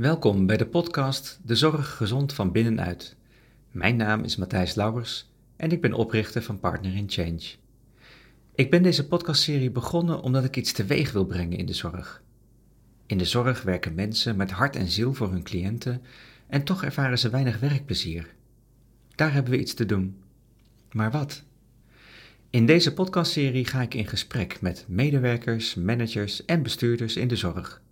Welkom bij de podcast De Zorg Gezond van Binnenuit. Mijn naam is Matthijs Lauwers en ik ben oprichter van Partner in Change. Ik ben deze podcastserie begonnen omdat ik iets teweeg wil brengen in de zorg. In de zorg werken mensen met hart en ziel voor hun cliënten en toch ervaren ze weinig werkplezier. Daar hebben we iets te doen. Maar wat? In deze podcastserie ga ik in gesprek met medewerkers, managers en bestuurders in de zorg.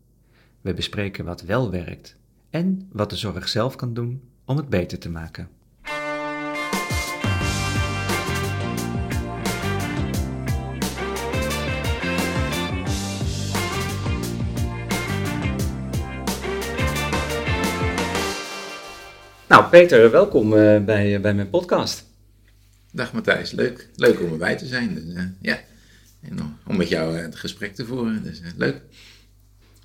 We bespreken wat wel werkt en wat de zorg zelf kan doen om het beter te maken. Nou, Peter, welkom uh, bij, bij mijn podcast. Dag Matthijs, leuk. Leuk om erbij te zijn. Dus, uh, ja. En om met jou het gesprek te voeren. Dus leuk.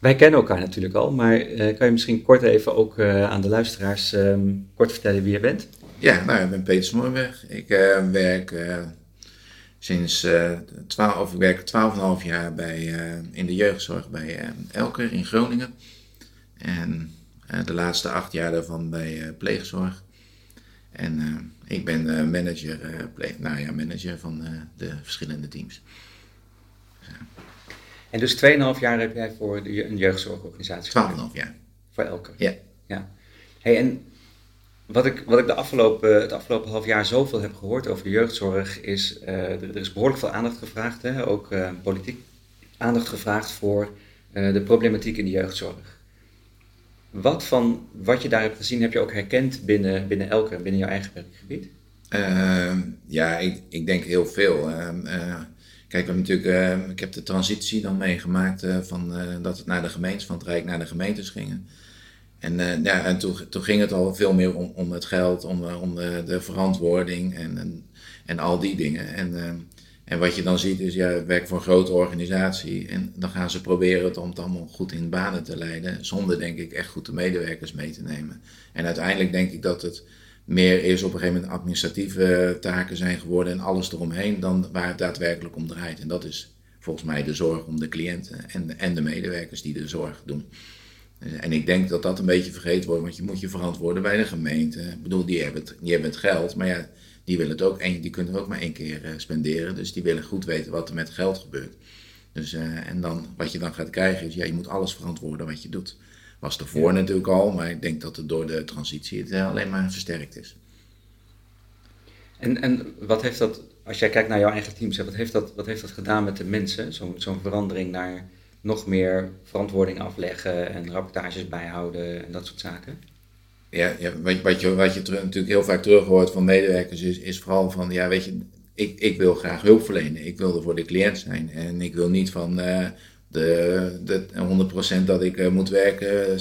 Wij kennen elkaar natuurlijk al, maar uh, kan je misschien kort even ook uh, aan de luisteraars um, kort vertellen wie je bent? Ja, nou, ik ben Peter Smoorweg. Ik uh, werk sinds 12, ik werk 12,5 jaar bij, in de jeugdzorg bij Elker in Groningen. En de laatste acht jaar daarvan bij pleegzorg. En ik ben manager, pleeg, nou ja, manager van de verschillende teams. En dus 2,5 jaar heb jij voor de, een jeugdzorgorganisatie 12,5 jaar. Voor elke? Ja. ja. Hey, en wat ik, wat ik de afgelopen, het afgelopen half jaar zoveel heb gehoord over de jeugdzorg is, uh, er, is behoorlijk veel aandacht gevraagd, hè? ook uh, politiek aandacht gevraagd voor uh, de problematiek in de jeugdzorg. Wat van wat je daar hebt gezien heb je ook herkend binnen, binnen elke, binnen jouw eigen werkgebied? Ehm, ja, ik, ik denk heel veel. Ehm, Kijk, we natuurlijk, uh, ik heb de transitie dan meegemaakt uh, van uh, dat het naar de gemeentes, van het Rijk naar de gemeentes gingen. En, ja, en toen, toen ging het al veel meer om, om het geld, om, om de, de verantwoording en, en, al die dingen. En, en wat je dan ziet is, ja, werk voor een grote organisatie en dan gaan ze proberen het om het allemaal goed in banen te leiden, zonder denk ik echt goed de medewerkers mee te nemen. En uiteindelijk denk ik dat het meer is op een gegeven moment administratieve taken zijn geworden en alles eromheen dan waar het daadwerkelijk om draait. En dat is volgens mij de zorg om de cliënten en, en de medewerkers die de zorg doen. En ik denk dat dat een beetje vergeten wordt, want je moet je verantwoorden bij de gemeente. Ik bedoel, die hebben het, geld, maar ja, die willen het ook, die kunnen ook maar één keer uh, spenderen. Dus die willen goed weten wat er met geld gebeurt. Dus, en dan, wat je dan gaat krijgen is, ja, je moet alles verantwoorden wat je doet. Was ervoor ja. natuurlijk al, maar ik denk dat het door de transitie het alleen maar versterkt is. En, en wat heeft dat, als jij kijkt naar jouw eigen team, wat heeft dat, wat heeft dat gedaan met de mensen? Zo'n zo'n verandering naar nog meer verantwoording afleggen en rapportages bijhouden en dat soort zaken? Ja, ja wat, wat, je, wat je terug, natuurlijk heel vaak terug hoort van medewerkers is, is vooral van, ja weet je, ik, ik wil graag hulp verlenen. Ik wil er voor de cliënt zijn en ik wil niet van... Uh, de, de 100% dat ik uh, moet werken,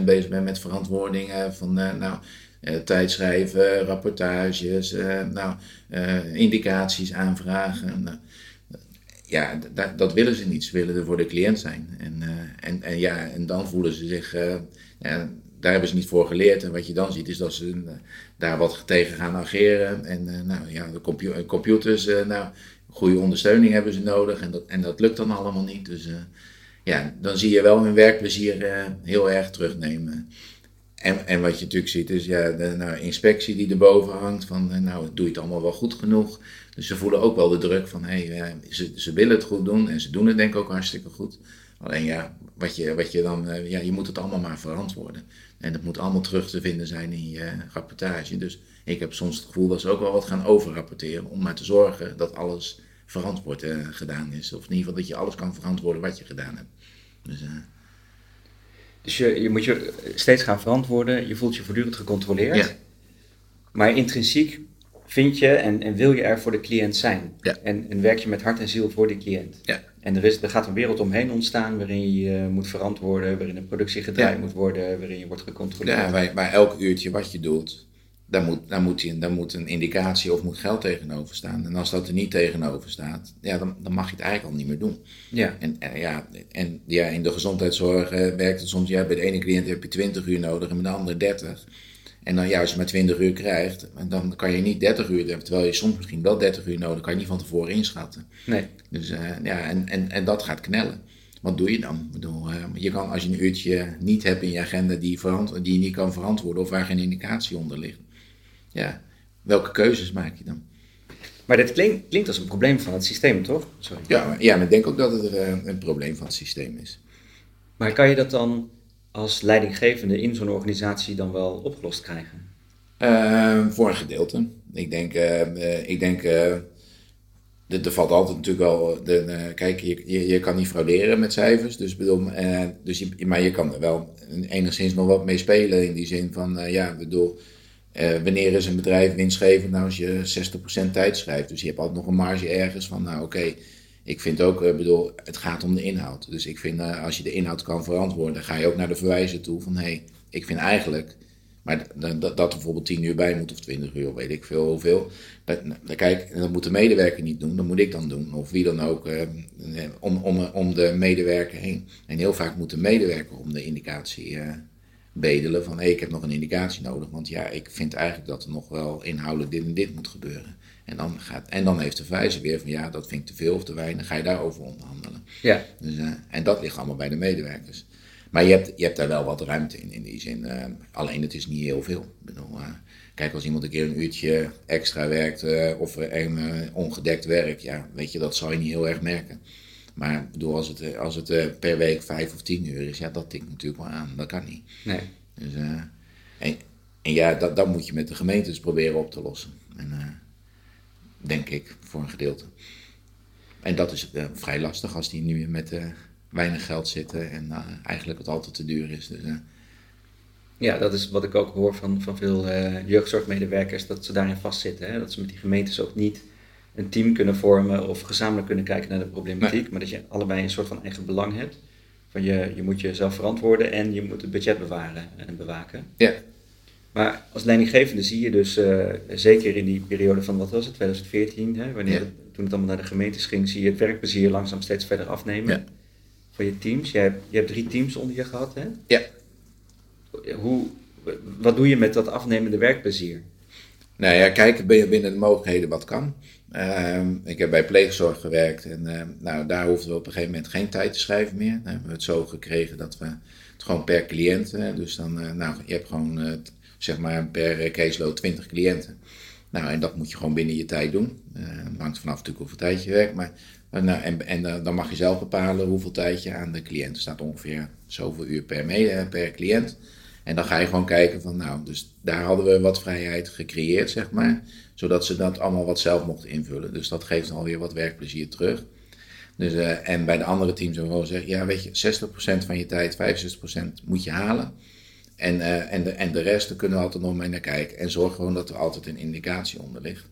60% bezig ben met verantwoordingen van uh, nou, uh, tijdschrijven, rapportages, nou, indicaties aanvragen. Ja, dat willen ze niet. Ze willen er voor de cliënt zijn. En, en, en, ja, en dan voelen ze zich, ja, daar hebben ze niet voor geleerd. En wat je dan ziet is dat ze daar wat tegen gaan ageren. En nou ja, de compu computers, nou goede ondersteuning hebben ze nodig en dat, en dat lukt dan allemaal niet. Dus uh, ja, dan zie je wel hun werkplezier uh, heel erg terugnemen. En, en wat je natuurlijk ziet is ja, de nou, inspectie die erboven hangt van uh, nou doe je het allemaal wel goed genoeg. Dus ze voelen ook wel de druk van hé, hey, ze, ze willen het goed doen en ze doen het denk ik ook hartstikke goed. Alleen ja, wat je, wat je dan, ja, je moet het allemaal maar verantwoorden. En het moet allemaal terug te vinden zijn in je rapportage. Dus ik heb soms het gevoel dat ze ook wel wat gaan overrapporteren om maar te zorgen dat alles verantwoord uh, gedaan is. Of in ieder geval dat je alles kan verantwoorden wat je gedaan hebt. Dus, uh, dus je, je moet je steeds gaan verantwoorden, je voelt je voortdurend gecontroleerd. Ja. Maar intrinsiek vind je en, en wil je er voor de cliënt zijn. Ja. En, en werk je met hart en ziel voor die cliënt. Ja. En er, is, er gaat een wereld omheen ontstaan waarin je moet verantwoorden, waarin de productie gedraaid ja. moet worden, waarin je wordt gecontroleerd. Ja, waar, waar elk uurtje wat je doet, daar moet, daar, moet je, daar moet een indicatie of moet geld tegenover staan. En als dat er niet tegenover staat, ja, dan, dan mag je het eigenlijk al niet meer doen. Ja. En, en ja, en ja, in de gezondheidszorg eh, werkt het soms, ja, bij de ene cliënt heb je 20 uur nodig en bij de andere 30. En dan juist maar 20 uur krijgt, dan kan je niet 30 uur hebben, terwijl je soms misschien wel 30 uur nodig kan je niet van tevoren inschatten. Nee. Dus uh, ja, en, en, en dat gaat knellen. wat doe je dan? Ik bedoel, eh, je kan als je een uurtje niet hebt in je agenda die, verant- die je niet kan verantwoorden of waar geen indicatie onder ligt. Ja, welke keuzes maak je dan? Maar dit klinkt, klinkt als een probleem van het systeem, toch? Sorry. Ja, maar, ja, maar ik denk ook dat het eh, een probleem van het systeem is. Maar kan je dat dan als leidinggevende in zo'n organisatie dan wel opgelost krijgen? Eh, voor een gedeelte. Ik denk, eh, ik denk er, valt altijd natuurlijk wel. De, kijk, je, je, je kan niet frauderen met cijfers. Dus bedoel, dus je, maar je kan er wel enigszins nog wat mee spelen. In die zin van, eh, ja, bedoel. Eh, wanneer is een bedrijf winstgevend? Nou, als je 60% tijd schrijft. Dus je hebt altijd nog een marge ergens van, nou oké. ik vind ook, ik bedoel, het gaat om de inhoud. Dus ik vind, eh, als je de inhoud kan verantwoorden, dan ga je ook naar de verwijzen toe van, hé, hey, ik vind eigenlijk maar dat, er bijvoorbeeld 10 uur bij moet of 20 uur, weet ik veel hoeveel. Dat- kijk, dat moet de medewerker niet doen, dat moet ik dan doen. Of wie dan ook, om, om, om de medewerker heen. En heel vaak moet de medewerker om de indicatie bedelen van hé, ik heb nog een indicatie nodig. Want ja, ik vind eigenlijk dat er nog wel inhoudelijk dit en dit moet gebeuren. En dan, gaat, en dan heeft de verwijzer weer van ja, dat vind ik te veel of te weinig, ga je daarover onderhandelen. Ja. Dus, eh, en dat ligt allemaal bij de medewerkers. Maar je hebt, je hebt daar wel wat ruimte in, in die zin. eh, alleen het is niet heel veel. Ik bedoel, eh, kijk, als iemand een keer een uurtje extra werkt of een, ongedekt werk, ja, weet je, dat zal je niet heel erg merken. Maar bedoel, als het, eh, als het eh, per week vijf of tien uur is, ja, dat tikt natuurlijk wel aan. Dat kan niet. Nee. Dus, eh, en, en ja, dat, dat moet je met de gemeentes proberen op te lossen. En, denk ik, voor een gedeelte. En dat is vrij lastig als die nu met weinig geld zitten en eigenlijk het altijd te duur is. Dus, Ja, dat is wat ik ook hoor van, van veel jeugdzorgmedewerkers, dat ze daarin vastzitten. Hè? Dat ze met die gemeentes ook niet een team kunnen vormen of gezamenlijk kunnen kijken naar de problematiek, maar dat je allebei een soort van eigen belang hebt. Van je, je moet jezelf verantwoorden en je moet het budget bewaren en bewaken. ja, Maar als leidinggevende zie je dus, eh, zeker in die periode van, wat was het, 2014, hè, wanneer Ja. het- toen het allemaal naar de gemeentes ging, zie je het werkplezier langzaam steeds verder afnemen Ja. van je teams. Je hebt, je hebt drie teams onder je gehad, hè? ja. Hoe, wat doe je met dat afnemende werkplezier? Nou ja, kijken binnen de mogelijkheden wat kan. Ehm, ik heb bij pleegzorg gewerkt en ehm, nou, daar hoefden we op een gegeven moment geen tijd te schrijven meer. Dan hebben we het zo gekregen dat we het gewoon per cliënt, dus dan, eh, nou, je hebt gewoon eh, zeg maar per caseload 20 cliënten. Nou, en dat moet je gewoon binnen je tijd doen. Eh hangt vanaf natuurlijk hoeveel tijd je werkt, maar eh, nou, en, en dan mag je zelf bepalen hoeveel tijd je aan de cliënt. Staat ongeveer zoveel uur per, per cliënt. En dan ga je gewoon kijken van, nou, dus daar hadden we wat vrijheid gecreëerd, zeg maar. Zodat ze dat allemaal wat zelf mochten invullen. Dus dat geeft alweer wat werkplezier terug. Dus, eh, en bij de andere teams hebben we gewoon gezegd, ja, weet je, 60% van je tijd, 65% moet je halen. En, eh, en, de, en de rest, daar kunnen we altijd nog mee naar kijken. En zorg gewoon dat er altijd een indicatie onder ligt.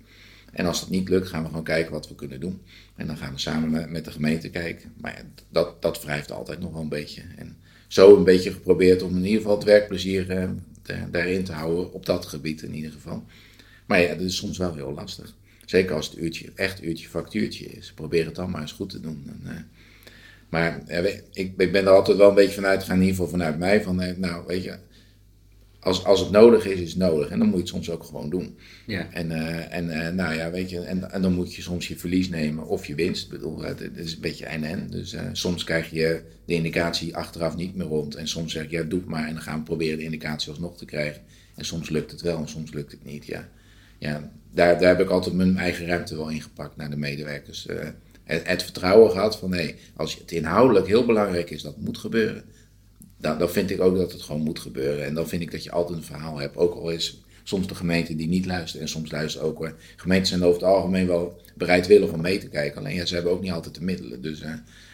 En als dat niet lukt, gaan we gewoon kijken wat we kunnen doen. En dan gaan we samen met, met de gemeente kijken. Maar ja, dat, dat wrijft altijd nog wel een beetje. En zo een beetje geprobeerd om in ieder geval het werkplezier eh, da- daarin te houden. Op dat gebied in ieder geval. Maar ja, dat is soms wel heel lastig. Zeker als het uurtje, echt uurtje factuurtje is. Probeer het dan maar eens goed te doen. En, eh, maar ik, ik ben er altijd wel een beetje vanuit gegaan, in ieder geval vanuit mij. Van, eh, nou, weet je, als, als het nodig is, is het nodig. En dan moet je het soms ook gewoon doen. Ja. En, eh, en eh, nou ja, weet je, en, en dan moet je soms je verlies nemen of je winst. Ik bedoel, het, het is een beetje en-en. Dus eh, soms krijg je de indicatie achteraf niet meer rond. En soms zeg je, ja, doe het maar. En dan gaan we proberen de indicatie alsnog te krijgen. En soms lukt het wel en soms lukt het niet, ja. Ja, daar, daar heb ik altijd mijn eigen ruimte wel ingepakt naar de medewerkers. Het, het vertrouwen gehad van, nee, als het inhoudelijk heel belangrijk is, dat moet gebeuren. Dan, dan vind ik ook dat het gewoon moet gebeuren. En dan vind ik dat je altijd een verhaal hebt. Ook al is soms de gemeente die niet luistert. En soms luisteren ook. hoor. Gemeenten zijn over het algemeen wel bereidwillig om mee te kijken. Alleen ja, ze hebben ook niet altijd de middelen. Dus eh,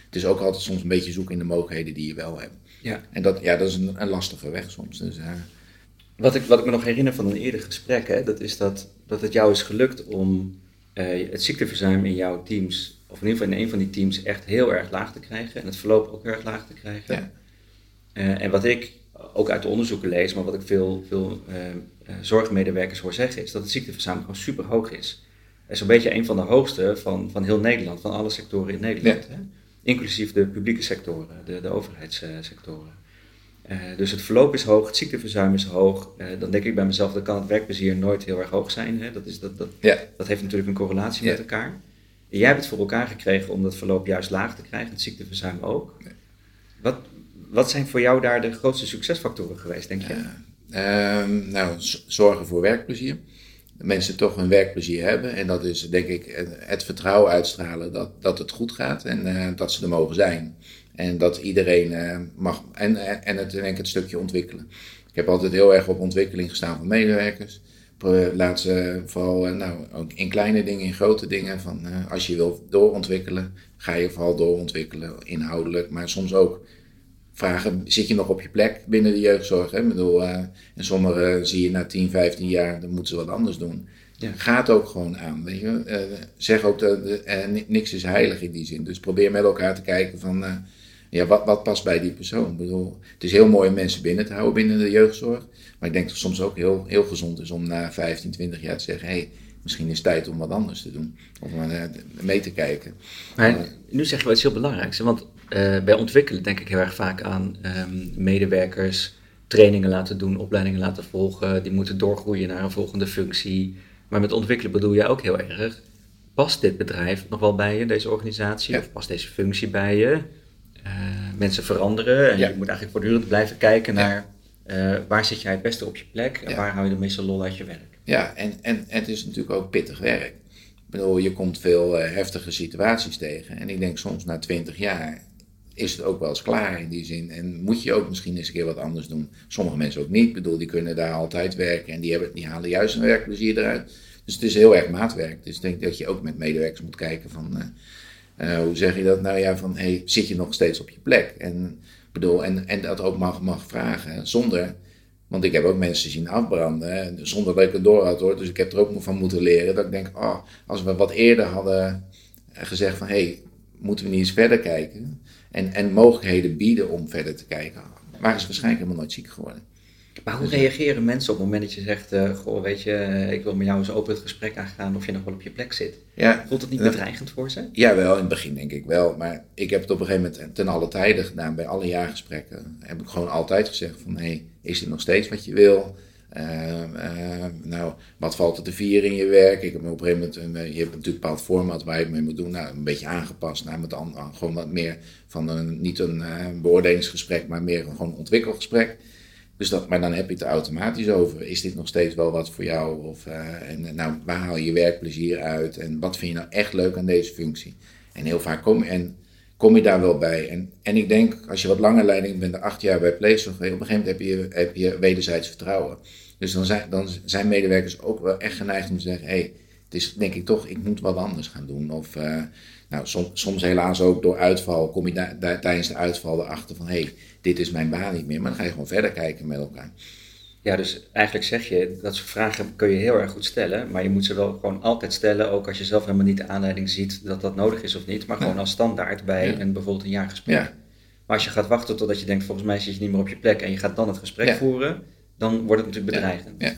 het is ook altijd soms een beetje zoeken in de mogelijkheden die je wel hebt. Ja. En dat, ja, dat is een, een lastige weg soms. Dus, eh, Wat ik, wat ik me nog herinner van een eerder gesprek, hè, dat is dat, dat het jou is gelukt om eh, het ziekteverzuim in jouw teams, of in ieder geval in een van die teams, echt heel erg laag te krijgen. En het verloop ook heel erg laag te krijgen. Ja. Eh, en wat ik ook uit de onderzoeken lees, maar wat ik veel, veel eh, eh, zorgmedewerkers hoor zeggen, is dat het ziekteverzuim gewoon super hoog is. Is een beetje een van de hoogste van, van heel Nederland, van alle sectoren in Nederland. Hè? Inclusief de publieke sectoren, de, de overheidssectoren. Dus het verloop is hoog, het ziekteverzuim is hoog. Dan denk ik bij mezelf, dan kan het werkplezier nooit heel erg hoog zijn. Hè? Dat, is, dat, dat, ja. dat heeft natuurlijk een correlatie Ja. met elkaar. En jij hebt het voor elkaar gekregen om dat verloop juist laag te krijgen, het ziekteverzuim ook. Wat, wat zijn voor jou daar de grootste succesfactoren geweest, denk je? Ehm, nou, zorgen voor werkplezier. Dat mensen toch hun werkplezier hebben. En dat is denk ik het vertrouwen uitstralen dat, dat het goed gaat en uh, dat ze er mogen zijn. En dat iedereen uh, mag. En, en het, denk ik, het stukje ontwikkelen. Ik heb altijd heel erg op ontwikkeling gestaan van medewerkers. Laat ze vooral, nou, ook in kleine dingen, in grote dingen. Van, als je wil doorontwikkelen, ga je vooral doorontwikkelen, inhoudelijk. Maar soms ook vragen, zit je nog op je plek binnen de jeugdzorg? Hè? Ik bedoel, uh, en sommigen zie je na 10, 15 jaar, dan moeten ze wat anders doen. Ja. Gaat ook gewoon aan. Weet je? Uh, zeg ook, dat uh, niks is heilig in die zin. Dus probeer met elkaar te kijken van, ja, wat, wat past bij die persoon? Ik bedoel, het is heel mooi om mensen binnen te houden binnen de jeugdzorg. Maar ik denk dat het soms ook heel, heel gezond is om na 15, 20 jaar te zeggen, hé, hey, misschien is het tijd om wat anders te doen. Of mee te kijken. Maar nu zeg je wel iets heel belangrijks. Want uh, bij ontwikkelen denk ik heel erg vaak aan um, medewerkers trainingen laten doen, opleidingen laten volgen. Die moeten doorgroeien naar een volgende functie. Maar met ontwikkelen bedoel je ook heel erg. Past dit bedrijf nog wel bij je, deze organisatie? Of past deze functie bij je? Uh, mensen veranderen en je moet eigenlijk voortdurend blijven kijken naar uh, waar zit jij het beste op je plek en waar hou je de meeste lol uit je werk. Ja, en, en, en het is natuurlijk ook pittig werk. Ik bedoel, je komt veel heftige situaties tegen. En ik denk soms na twintig jaar is het ook wel eens klaar in die zin. En moet je ook misschien eens een keer wat anders doen. Sommige mensen ook niet. Ik bedoel, die kunnen daar altijd werken en die, hebben, die halen juist een werkplezier eruit. Dus het is heel erg maatwerk. Dus ik denk dat je ook met medewerkers moet kijken van... Uh, hoe zeg je dat? Nou ja, van hey, zit je nog steeds op je plek? En, bedoel, en, en dat ook mag, vragen zonder... Want ik heb ook mensen zien afbranden, zonder dat ik het door had hoor. Dus ik heb er ook van moeten leren. Dat ik denk, oh, als we wat eerder hadden gezegd van... hé, hey, moeten we niet eens verder kijken? En, en mogelijkheden bieden om verder te kijken, waren ze waarschijnlijk helemaal nooit ziek geworden. Maar hoe reageren mensen op het moment dat je zegt, uh, goh, weet je, eh, ik wil met jou eens open het gesprek aangaan of je nog wel op je plek zit? Ja, Voelt het niet bedreigend voor ze? Ja, wel, in het begin denk ik wel. Maar ik heb het op een gegeven moment ten alle tijden gedaan, bij alle jaargesprekken. Heb ik gewoon altijd gezegd van, hé, hey, is dit nog steeds wat je wil? Uh, uh, nou, wat valt er te vieren in je werk? Ik heb op een moment, een, je hebt natuurlijk een bepaald format waar je mee moet doen. Nou, een beetje aangepast naar met gewoon wat meer van een, niet een uh, beoordelingsgesprek, maar meer een gewoon ontwikkelgesprek. Dus dat, maar dan heb je het er automatisch over. Is dit nog steeds wel wat voor jou? Of, en, nou, waar haal je je werkplezier uit? En wat vind je nou echt leuk aan deze functie? En heel vaak kom, en, kom je daar wel bij. En, en ik denk, als je wat langer leiding bent, acht jaar bij Playsoft, op een gegeven moment heb je, heb je wederzijds vertrouwen. Dus dan zijn, dan zijn medewerkers ook wel echt geneigd om te zeggen: hé, hey, het is denk ik toch, ik moet wat anders gaan doen. Of uh, nou, som, soms helaas ook door uitval, kom je da, da, tijdens de uitval erachter van: hé, hey, dit is mijn baan niet meer. Maar dan ga je gewoon verder kijken met elkaar. Ja, dus eigenlijk zeg je, dat soort vragen kun je heel erg goed stellen, maar je moet ze wel gewoon altijd stellen, ook als je zelf helemaal niet de aanleiding ziet dat dat nodig is of niet, maar gewoon als standaard bij een, bijvoorbeeld een jaargesprek. Ja. Maar als je gaat wachten totdat je denkt, volgens mij zit je niet meer op je plek en je gaat dan het gesprek voeren, dan wordt het natuurlijk bedreigend. Ja,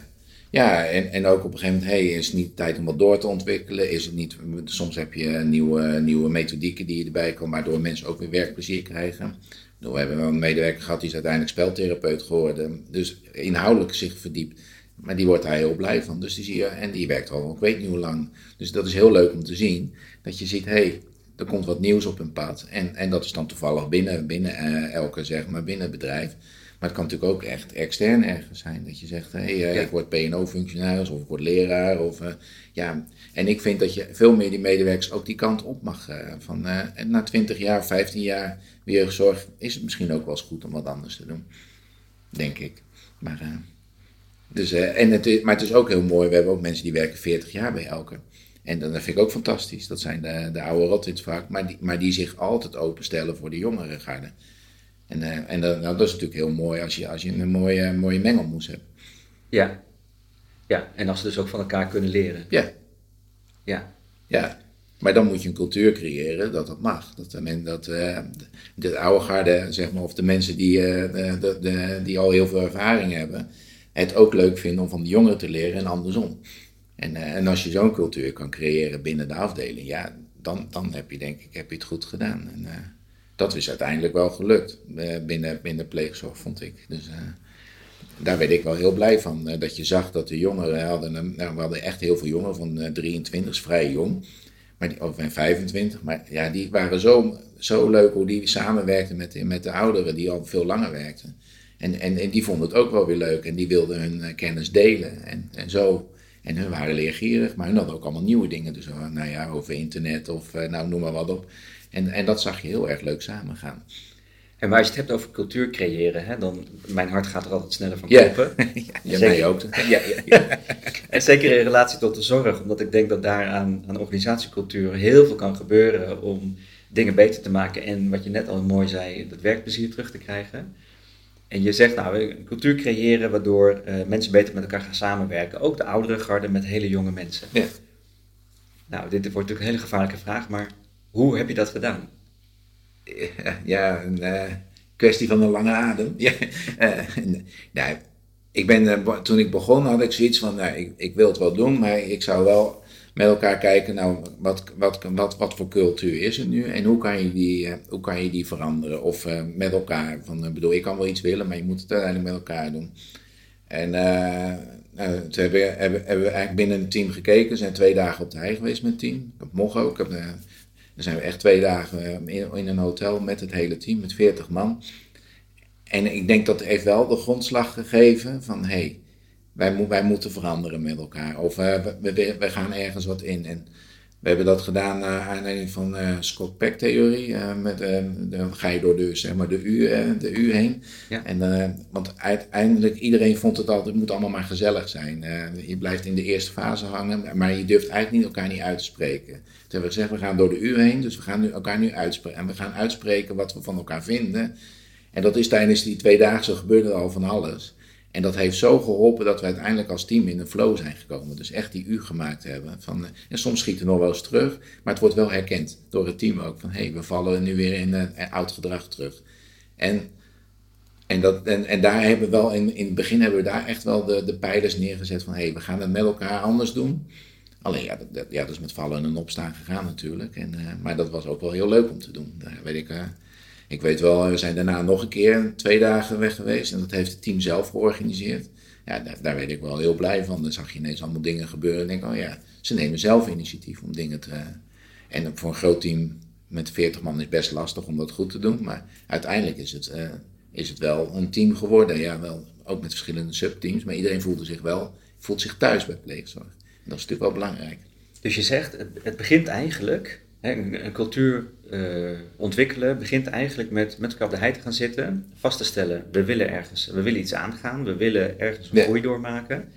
ja. en, en ook op een gegeven moment, hey, is het niet tijd om wat door te ontwikkelen? Is het niet, soms heb je nieuwe, nieuwe methodieken die erbij komen, waardoor mensen ook weer werkplezier krijgen. We hebben een medewerker gehad die is uiteindelijk speltherapeut geworden. Dus inhoudelijk zich verdiept. Maar die wordt daar heel blij van. Dus die zie je, en die werkt al, ik weet niet hoe lang. Dus dat is heel leuk om te zien. Dat je ziet, hé, hey, er komt wat nieuws op hun pad. En, en dat is dan toevallig binnen, binnen uh, elke, zeg maar, binnen het bedrijf. Maar het kan natuurlijk ook echt extern ergens zijn. Dat je zegt, hé, hey, uh, ik word PNO-functionaris of ik word leraar. Of, uh, ja. En ik vind dat je veel meer die medewerkers ook die kant op mag. van, na 20 jaar, 15 jaar jeugdzorg is het misschien ook wel eens goed om wat anders te doen. Denk ik. Maar, dus, en het maar het is ook heel mooi. We hebben ook mensen die werken 40 jaar bij elke. En dat vind ik ook fantastisch. Dat zijn de, de oude rotwits vaak, maar die, maar die zich altijd openstellen voor de jongere garde. En, uh, en dat, nou, dat is natuurlijk heel mooi als je, als je een mooie, mooie mengelmoes hebt. Ja. ja, en als ze dus ook van elkaar kunnen leren. Ja. Ja. Ja, maar dan moet je een cultuur creëren dat dat mag. Dat, dat uh, de oude garde, zeg maar, of de mensen die, uh, de, de, die al heel veel ervaring hebben, het ook leuk vinden om van de jongeren te leren en andersom. En, uh, en als je zo'n cultuur kan creëren binnen de afdeling, ja, dan, dan heb je denk ik heb je het goed gedaan. En, dat is uiteindelijk wel gelukt binnen, binnen pleegzorg, vond ik. Dus daar werd ik wel heel blij van. dat je zag dat de jongeren hadden, nou, we hadden echt heel veel jongeren van 23, is vrij jong. maar die, of 25, maar ja, die waren zo, zo leuk hoe die samenwerkten met, met de ouderen die al veel langer werkten. En, en, en die vonden het ook wel weer leuk en die wilden hun eh, kennis delen en, en zo. En hun waren leergierig, maar hun hadden ook allemaal nieuwe dingen. Dus nou ja, over internet of nou noem maar wat op. En, en dat zag je heel erg leuk samengaan. En waar je het hebt over cultuur creëren, hè, dan mijn hart gaat er altijd sneller van kloppen. ja, mij ook. ja, ja, ja. en zeker in relatie tot de zorg, omdat ik denk dat daar aan, aan organisatiecultuur heel veel kan gebeuren om dingen beter te maken en wat je net al mooi zei, dat werkplezier terug te krijgen. En je zegt nou, een cultuur creëren waardoor uh, mensen beter met elkaar gaan samenwerken. Ook de oudere garde met hele jonge mensen. Ja. Nou, dit wordt natuurlijk een hele gevaarlijke vraag, maar hoe heb je dat gedaan? ja, een uh, kwestie van een lange adem. ja, uh, nou, ik ben, uh, toen ik begon had ik zoiets van, nou, ik, wil het wel doen, maar ik zou wel met elkaar kijken, nou, wat, wat, wat, wat voor cultuur is het nu en hoe kan je die, hoe kan je die veranderen? Of met elkaar, van, bedoel, ik kan wel iets willen, maar je moet het uiteindelijk met elkaar doen. En nou, toen hebben, hebben, we eigenlijk binnen een team gekeken, zijn twee dagen op de hei geweest met het team. Dat mocht ook, ik heb dan zijn we echt twee dagen eh, in, een hotel met het hele team, met 40 man. En ik denk dat heeft wel de grondslag gegeven van hé, hey, wij, wij moeten veranderen met elkaar. Of uh, we, we, we, gaan ergens wat in. En we hebben dat gedaan naar aanleiding van uh, Scott Peck theorie. Uh, met, dan ga je door de, zeg maar, de, U, de U heen. Ja. En, want uiteindelijk, iedereen vond het altijd, het moet allemaal maar gezellig zijn. je blijft in de eerste fase hangen, maar je durft eigenlijk niet elkaar niet uit te spreken. Toen hebben we gezegd, we gaan door de U heen, dus we gaan nu, elkaar nu uitspreken. En we gaan uitspreken wat we van elkaar vinden. En dat is tijdens die twee dagen gebeurde al van alles. En dat heeft zo geholpen dat we uiteindelijk als team in een flow zijn gekomen. Dus echt die U gemaakt hebben. Van, eh, en soms schieten we nog wel eens terug, maar het wordt wel herkend door het team ook. Van hé, hey, we vallen nu weer in een oud gedrag terug. En, en, dat, en, en daar hebben we wel, in, in het begin hebben we daar echt wel de, de pijlers neergezet van hé, hey, we gaan het met elkaar anders doen. Alleen ja, dat, ja, dat is met vallen en opstaan gegaan natuurlijk. En, uh, maar dat was ook wel heel leuk om te doen. Daar weet ik, uh, ik weet wel, we zijn daarna nog een keer twee dagen weg geweest en dat heeft het team zelf georganiseerd. Ja, daar, daar weet ik wel heel blij van. Dan zag je ineens allemaal dingen gebeuren en denk, oh ja, ze nemen zelf initiatief om dingen te... En voor een groot team met 40 man is best lastig om dat goed te doen, maar uiteindelijk is het, uh, is het wel een team geworden. Ja, wel ook met verschillende subteams, maar iedereen voelde zich wel, voelt zich thuis bij pleegzorg. Dat is natuurlijk wel belangrijk. Dus je zegt, het begint eigenlijk een, cultuur uh, ontwikkelen begint eigenlijk met met elkaar op de hei te gaan zitten, vast te stellen, we willen ergens, we willen iets aangaan, we willen ergens een groei doormaken.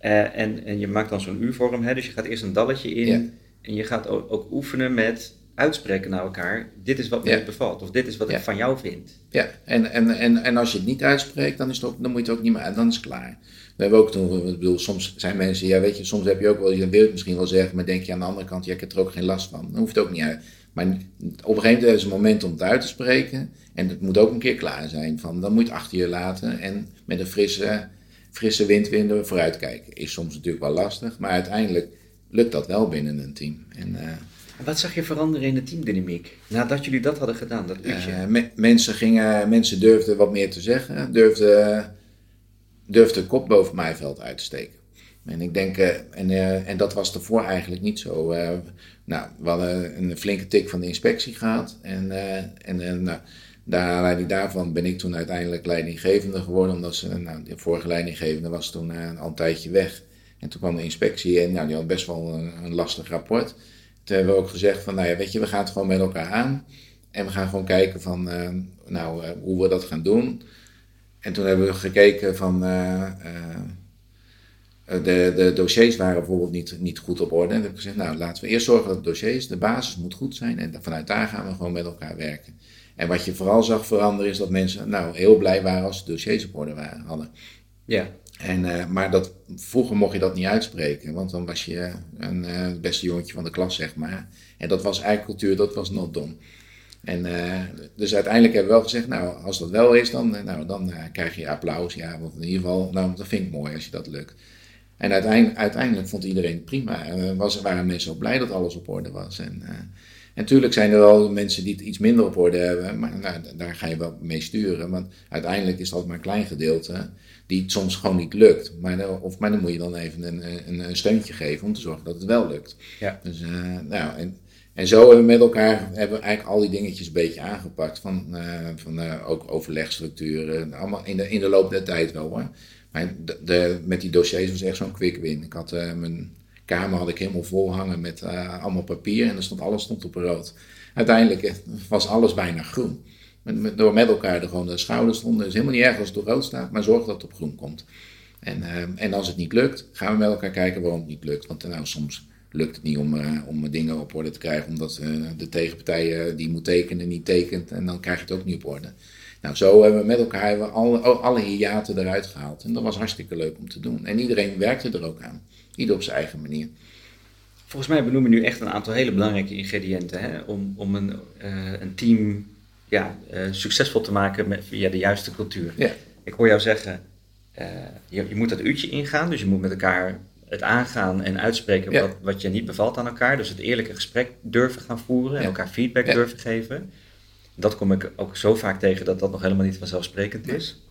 Uh, en, en je maakt dan zo'n U-vorm, hè, dus je gaat eerst een dalletje in en je gaat ook, ook, oefenen met uitspreken naar elkaar, dit is wat me ja. bevalt, of dit is wat ik van jou vind. Ja, en, en, en, en als je het niet uitspreekt, dan, is het ook, dan moet je het ook niet meer, dan is het klaar. We hebben ook toen, ik bedoel, soms zijn mensen, ja weet je, soms heb je ook wel, je wil het misschien wel zeggen, maar denk je aan de andere kant, ja ik heb er ook geen last van. Dan hoeft het ook niet uit. Maar op een gegeven moment is het moment om het uit te spreken. En het moet ook een keer klaar zijn. Van, dan moet je het achter je laten en met een frisse, frisse windwinden vooruitkijken. Is soms natuurlijk wel lastig, maar uiteindelijk lukt dat wel binnen een team. En, uh, wat zag je veranderen in de teamdynamiek nadat jullie dat hadden gedaan, dat uh, me, mensen, gingen, mensen durfden wat meer te zeggen, durfden durfde de kop boven Maaiveld uit te steken. En ik denk, uh, en, uh, en dat was ervoor eigenlijk niet zo. Uh, nou, we hadden een flinke tik van de inspectie gehad. En, en nou, daarvan ben ik toen uiteindelijk leidinggevende geworden. Omdat ze, nou, de vorige leidinggevende was toen al een tijdje weg. En toen kwam de inspectie en nou, die had best wel een, een lastig rapport. Toen hebben we ook gezegd van, nou ja, weet je, we gaan het gewoon met elkaar aan. En we gaan gewoon kijken van, nou, hoe we dat gaan doen. En toen hebben we gekeken van. Uh, de, de dossiers waren bijvoorbeeld niet, niet goed op orde. En toen heb ik gezegd, nou laten we eerst zorgen dat de dossiers, de basis moet goed zijn. En vanuit daar gaan we gewoon met elkaar werken. En wat je vooral zag veranderen is dat mensen nou, heel blij waren als de dossiers op orde waren, hadden. Ja. En, uh, maar dat, vroeger mocht je dat niet uitspreken, want dan was je een uh, beste jongetje van de klas, zeg maar. En dat was eigenlijk cultuur, dat was not done. En uh, dus uiteindelijk hebben we wel gezegd, nou, als dat wel is, dan, nou, dan uh, krijg je applaus. Ja, want in ieder geval, nou, dat vind ik mooi als je dat lukt. En uiteindelijk, uiteindelijk vond iedereen het prima. En was, waren mensen ook blij dat alles op orde was. En, natuurlijk zijn er wel mensen die het iets minder op orde hebben, maar nou, daar ga je wel mee sturen. Want uiteindelijk is dat maar een klein gedeelte die het soms gewoon niet lukt. Maar, of, maar dan moet je dan even een, een, een steuntje geven om te zorgen dat het wel lukt. Ja. Dus, nou, en, En zo hebben we met elkaar hebben we eigenlijk al die dingetjes een beetje aangepakt. Van, uh, van uh, ook overlegstructuren. Allemaal in de, in de loop der tijd wel hoor. Maar de, met die dossiers was echt zo'n quick win. Ik had uh, mijn kamer had ik helemaal vol hangen met allemaal papier. En er stond, alles stond op rood. Uiteindelijk was alles bijna groen. Met, door met elkaar er gewoon de schouders stonden. Het is helemaal niet erg als het op rood staat. Maar zorg dat het op groen komt. En, en als het niet lukt, gaan we met elkaar kijken waarom het niet lukt. Want nou, soms lukt het niet om, uh, om dingen op orde te krijgen, omdat uh, de tegenpartij uh, die moet tekenen niet tekent en dan krijg je het ook niet op orde. Nou, zo hebben we met elkaar hebben we alle, alle hiaten eruit gehaald. En dat was hartstikke leuk om te doen. En iedereen werkte er ook aan. Ieder op zijn eigen manier. Volgens mij benoemen we nu echt een aantal hele belangrijke ingrediënten hè? om, om een, een team ja, succesvol te maken met, via de juiste cultuur. Ja. Ik hoor jou zeggen, je, je moet dat uurtje ingaan, dus je moet met elkaar het aangaan en uitspreken wat, wat je niet bevalt aan elkaar. Dus het eerlijke gesprek durven gaan voeren en elkaar feedback durven geven. Dat kom ik ook zo vaak tegen dat dat nog helemaal niet vanzelfsprekend is.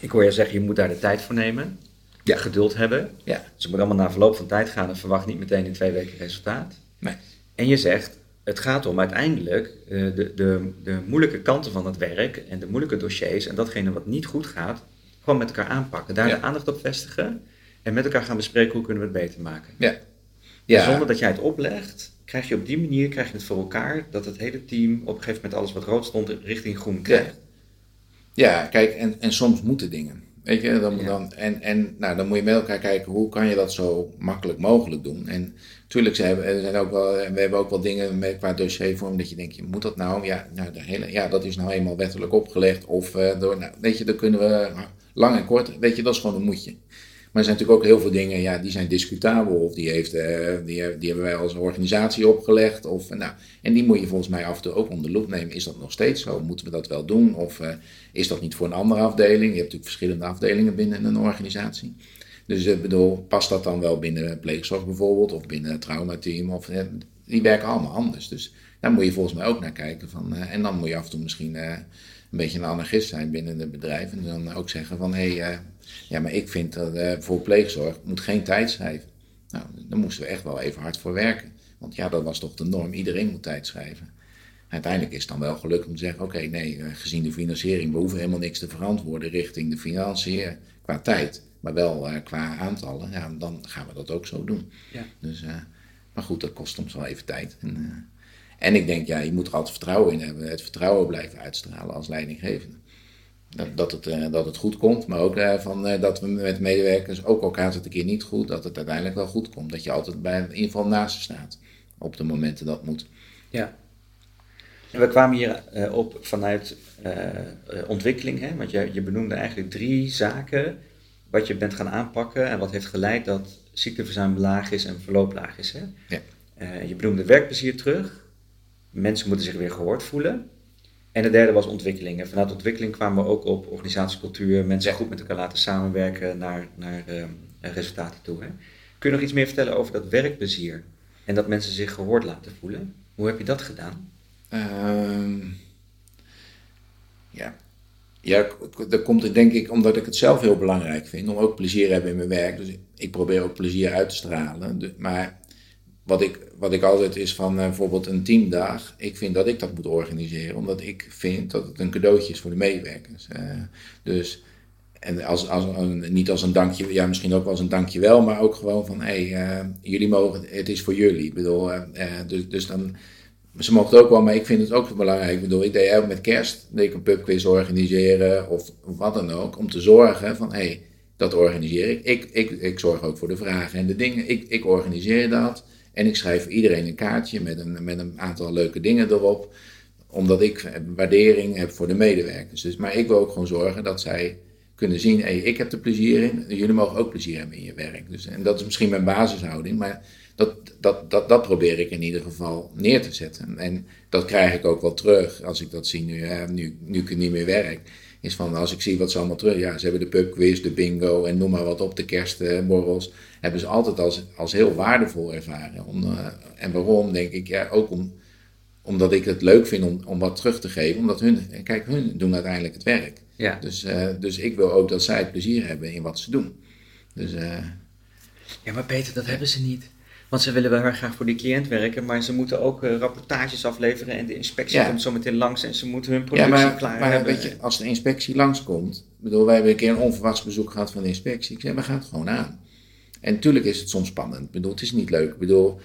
Ik hoor je zeggen, je moet daar de tijd voor nemen. Ja. Geduld hebben. Ja. Dus het moet allemaal na verloop van tijd gaan en verwacht niet meteen in twee weken resultaat. Nee. En je zegt, het gaat om uiteindelijk uh, de, de, de moeilijke kanten van het werk en de moeilijke dossiers en datgene wat niet goed gaat, gewoon met elkaar aanpakken. Daar de aandacht op vestigen en met elkaar gaan bespreken hoe kunnen we het beter maken. Ja. ja. Zonder dat jij het oplegt, krijg je op die manier krijg je het voor elkaar dat het hele team op een gegeven moment alles wat rood stond richting groen krijgt. Ja, ja kijk, en, en soms moeten dingen. Weet je, dan, dan, en, en nou, dan moet je met elkaar kijken hoe kan je dat zo makkelijk mogelijk doen. En natuurlijk zijn we, zijn ook wel, we hebben ook wel dingen met, qua dossiervorm dat je denkt, je moet dat nou? Ja, nou, de hele, ja, dat is nou eenmaal wettelijk opgelegd. Of uh, door, nou, weet je, dan kunnen we lang en kort, weet je, dat is gewoon een moetje. Maar er zijn natuurlijk ook heel veel dingen, ja, die zijn discutabel. Of die, heeft, uh, die, die hebben wij als organisatie opgelegd. Of, nou, en die moet je volgens mij af en toe ook onder de loep nemen. Is dat nog steeds zo? Moeten we dat wel doen? Of uh, is dat niet voor een andere afdeling? Je hebt natuurlijk verschillende afdelingen binnen een organisatie. Dus ik bedoel, past dat dan wel binnen pleegzorg bijvoorbeeld? Of binnen het traumateam? Of, die werken allemaal anders. Dus daar moet je volgens mij ook naar kijken. Van, en dan moet je af en toe misschien een beetje een anarchist zijn binnen het bedrijf. En dan ook zeggen van, hé... Hey, ja, maar ik vind dat uh, voor pleegzorg moet geen tijd schrijven. Nou, daar moesten we echt wel even hard voor werken. Want ja, dat was toch de norm. Iedereen moet tijd schrijven. Uiteindelijk is het dan wel gelukt om te zeggen: oké, nee, uh, gezien de financiering, we hoeven helemaal niks te verantwoorden richting de financiën qua tijd, maar wel qua aantallen. Ja, dan gaan we dat ook zo doen. Ja. Dus, maar goed, dat kost soms wel even tijd. En, en ik denk, ja, je moet er altijd vertrouwen in hebben. Het vertrouwen blijven uitstralen als leidinggevende. Dat, dat, het, uh, dat het goed komt, maar ook uh, van, uh, dat we met medewerkers, ook al gaat het een keer niet goed, dat het uiteindelijk wel goed komt. Dat je altijd bij, in ieder geval naast ze staat op de momenten dat moet. Ja. En we kwamen hier op vanuit ontwikkeling, hè? want je, je benoemde eigenlijk drie zaken wat je bent gaan aanpakken en wat heeft geleid dat ziekteverzuim laag is en verloop laag is. Hè? Ja. je benoemde werkplezier terug, mensen moeten zich weer gehoord voelen. En de derde was ontwikkeling. En vanuit ontwikkeling kwamen we ook op organisatiecultuur, mensen goed met elkaar laten samenwerken naar, naar uh, resultaten toe. Hè? Kun je nog iets meer vertellen over dat werkplezier en dat mensen zich gehoord laten voelen? Hoe heb je dat gedaan? Uh, ja. ja, dat komt denk ik omdat ik het zelf heel belangrijk vind om ook plezier te hebben in mijn werk. Dus ik probeer ook plezier uit te stralen. Maar wat ik, wat ik altijd is van uh, bijvoorbeeld een teamdag. Ik vind dat ik dat moet organiseren, omdat ik vind dat het een cadeautje is voor de medewerkers. Uh, dus, en als, als een, niet als een dankje, ja, misschien ook als een dankjewel, maar ook gewoon van hé, hey, uh, jullie mogen, het is voor jullie. Ik bedoel, dus, dus dan, ze mogen het ook wel, maar ik vind het ook belangrijk. Ik bedoel, ik deed ook met kerst, deed ik een pubquiz organiseren of, of wat dan ook, om te zorgen van hé, hey, dat organiseer ik. Ik, ik. ik zorg ook voor de vragen en de dingen. Ik, ik organiseer dat. En ik schrijf iedereen een kaartje met een, met een aantal leuke dingen erop. Omdat ik waardering heb voor de medewerkers. Dus, maar ik wil ook gewoon zorgen dat zij kunnen zien, hey, ik heb er plezier in. Jullie mogen ook plezier hebben in je werk. Dus, en dat is misschien mijn basishouding. Maar dat, dat, dat, dat probeer ik in ieder geval neer te zetten. En dat krijg ik ook wel terug als ik dat zie nu, nu, nu niet meer werk. Is van als ik zie wat ze allemaal terug. Ja, ze hebben de pubquiz, de bingo en noem maar wat op, de kerstborrels. Hebben ze altijd als, als heel waardevol ervaren. Om, uh, en waarom, denk ik, ja, ook om, omdat ik het leuk vind om, om wat terug te geven. Omdat hun, kijk, hun doen uiteindelijk het werk. Ja. Dus, uh, dus ik wil ook dat zij het plezier hebben in wat ze doen. Dus, uh, ja, maar Peter, dat hebben ze niet. Want ze willen wel heel graag voor die cliënt werken, maar ze moeten ook uh, rapportages afleveren en de inspectie komt zo meteen langs en ze moeten hun productie ja, maar, klaar maar hebben. Weet je, als de inspectie langskomt, bedoel, wij hebben een keer een onverwachts bezoek gehad van de inspectie. Ik zei, we gaan het gewoon aan. En natuurlijk is het soms spannend. Ik bedoel, het is niet leuk. Ik bedoel,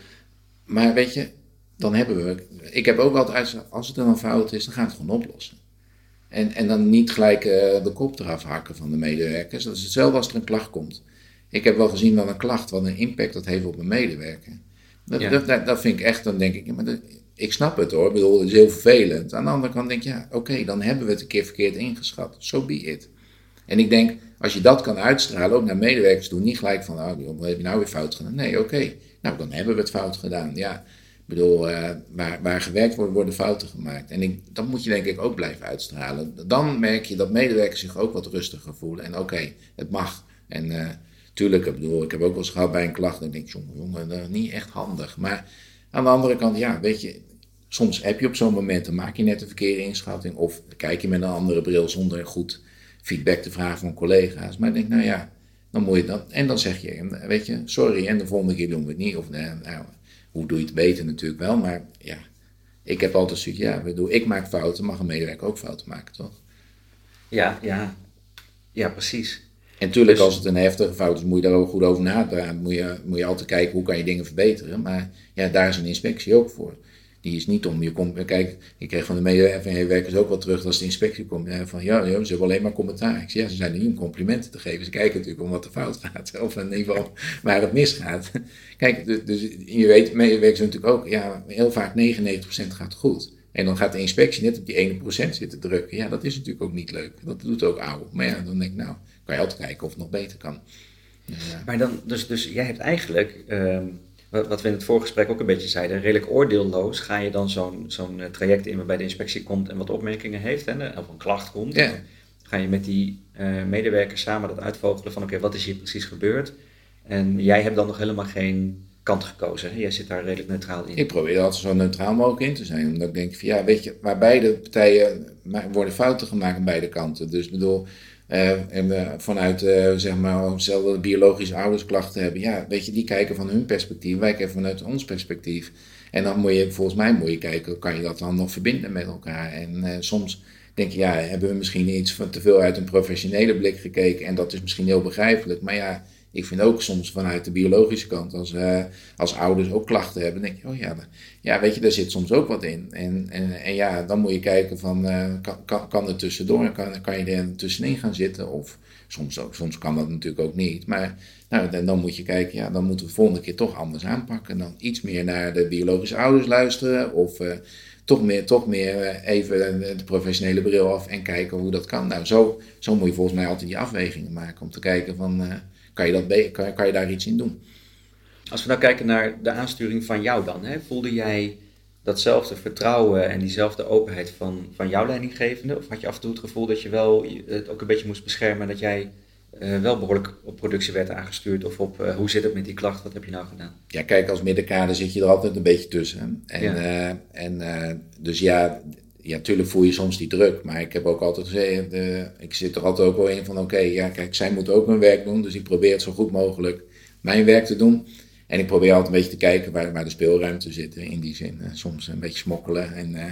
maar weet je, dan hebben we. Ik heb ook altijd, als het dan een fout is, dan gaan we het gewoon oplossen. En, en dan niet gelijk uh, de kop eraf hakken van de medewerkers. Dat is hetzelfde als er een klacht komt. Ik heb wel gezien dat een klacht, wat een impact dat heeft op een medewerker. Dat, dat, dat, dat, vind ik echt, dan denk ik, maar dat, ik snap het hoor, ik bedoel, het is heel vervelend. Aan de andere kant denk ik, ja, oké, dan hebben we het een keer verkeerd ingeschat. So be it. En ik denk, als je dat kan uitstralen, ook naar medewerkers toe, niet gelijk van, oh, wat heb je nou weer fout gedaan? Nee, oké, nou dan hebben we het fout gedaan. Ja, ik bedoel, uh, waar, waar gewerkt wordt, worden fouten gemaakt. En ik, dat moet je denk ik ook blijven uitstralen. Dan merk je dat medewerkers zich ook wat rustiger voelen. En oké, het mag. En uh, tuurlijk, ik bedoel, ik heb ook wel eens gehad bij een klacht. En ik denk, jongen, jongen, dat is niet echt handig. Maar aan de andere kant, ja, weet je, soms heb je op zo'n moment, dan maak je net een verkeerde inschatting. Of kijk je met een andere bril zonder goed feedback te vragen van collega's. Maar ik denk, nou ja, dan moet je dat. En dan zeg je, weet je, sorry, en de volgende keer doen we het niet. Of nou, hoe doe je het beter natuurlijk wel. Maar ja, ik heb altijd zoiets, ja, bedoel, ik maak fouten, mag een medewerker ook fouten maken, toch? Ja, ja, ja, precies. En natuurlijk, dus, als het een heftige fout is, moet je daar ook goed over nadenken. Moet je, moet je altijd kijken hoe kan je dingen verbeteren. Maar ja, daar is een inspectie ook voor. Die is niet om je komt. Kijk, ik kreeg van de medewerkers ook wel terug als de inspectie komt. Van ja, ze hebben alleen maar commentaar. Ik zeg, ja, ze zijn niet om complimenten te geven. Ze kijken natuurlijk om wat er fout gaat. Of in ieder geval waar het misgaat. Kijk, dus, dus je weet, medewerkers natuurlijk ook. Ja, heel vaak 99% gaat goed. En dan gaat de inspectie net op die 1% zitten drukken. Ja, dat is natuurlijk ook niet leuk. Dat doet ook oude. Maar ja, dan denk ik, nou, kan je altijd kijken of het nog beter kan. Ja. Maar dan, dus, dus jij hebt eigenlijk. Um wat we in het voorgesprek ook een beetje zeiden, redelijk oordeelloos ga je dan zo'n zo'n traject in waarbij de inspectie komt en wat opmerkingen heeft en of een klacht komt. Ja. Ga je met die uh, medewerkers samen dat uitvogelen van oké, wat is hier precies gebeurd? En jij hebt dan nog helemaal geen kant gekozen. Hè? Jij zit daar redelijk neutraal in. Ik probeer er altijd zo neutraal mogelijk in te zijn. Omdat ik denk van ja, weet je, waar beide partijen worden fouten gemaakt aan beide kanten. Dus ik bedoel, uh, en uh, vanuit, uh, zeg maar, hetzelfde biologische oudersklachten hebben. Ja, weet je, die kijken van hun perspectief, wij kijken vanuit ons perspectief. En dan moet je, volgens mij moet je kijken, kan je dat dan nog verbinden met elkaar? En soms denk je, ja, hebben we misschien iets van te veel uit een professionele blik gekeken. En dat is misschien heel begrijpelijk. Maar ja, ik vind ook soms vanuit de biologische kant, als, uh, als ouders ook klachten hebben, denk je, oh ja, ja, weet je, daar zit soms ook wat in. En, en, en ja, dan moet je kijken van, uh, kan, kan, er tussendoor, kan, kan je er tussenin gaan zitten? Of soms, ook, soms kan dat natuurlijk ook niet. Maar nou, dan, dan moet je kijken, ja, dan moeten we de volgende keer toch anders aanpakken. Dan iets meer naar de biologische ouders luisteren of... Uh, toch meer, toch meer even de professionele bril af en kijken hoe dat kan. Nou, zo, zo moet je volgens mij altijd die afwegingen maken om te kijken van kan je, dat kan, kan je daar iets in doen. Als we nou kijken naar de aansturing van jou dan, hè, voelde jij datzelfde vertrouwen en diezelfde openheid van, van jouw leidinggevende? Of had je af en toe het gevoel dat je wel het ook een beetje moest beschermen, dat jij uh, wel behoorlijk op productie werd aangestuurd of op uh, hoe zit het met die klacht, wat heb je nou gedaan? Ja, kijk, als middenkader zit je er altijd een beetje tussen. En, ja. uh, en dus ja, ja, natuurlijk voel je soms die druk, maar ik heb ook altijd gezegd, uh, ik zit er altijd ook wel in van oké, okay, ja kijk, zij moeten ook hun werk doen, dus ik probeer het zo goed mogelijk mijn werk te doen. En ik probeer altijd een beetje te kijken waar, waar de speelruimte zit, in die zin. Uh, soms een beetje smokkelen. En, uh,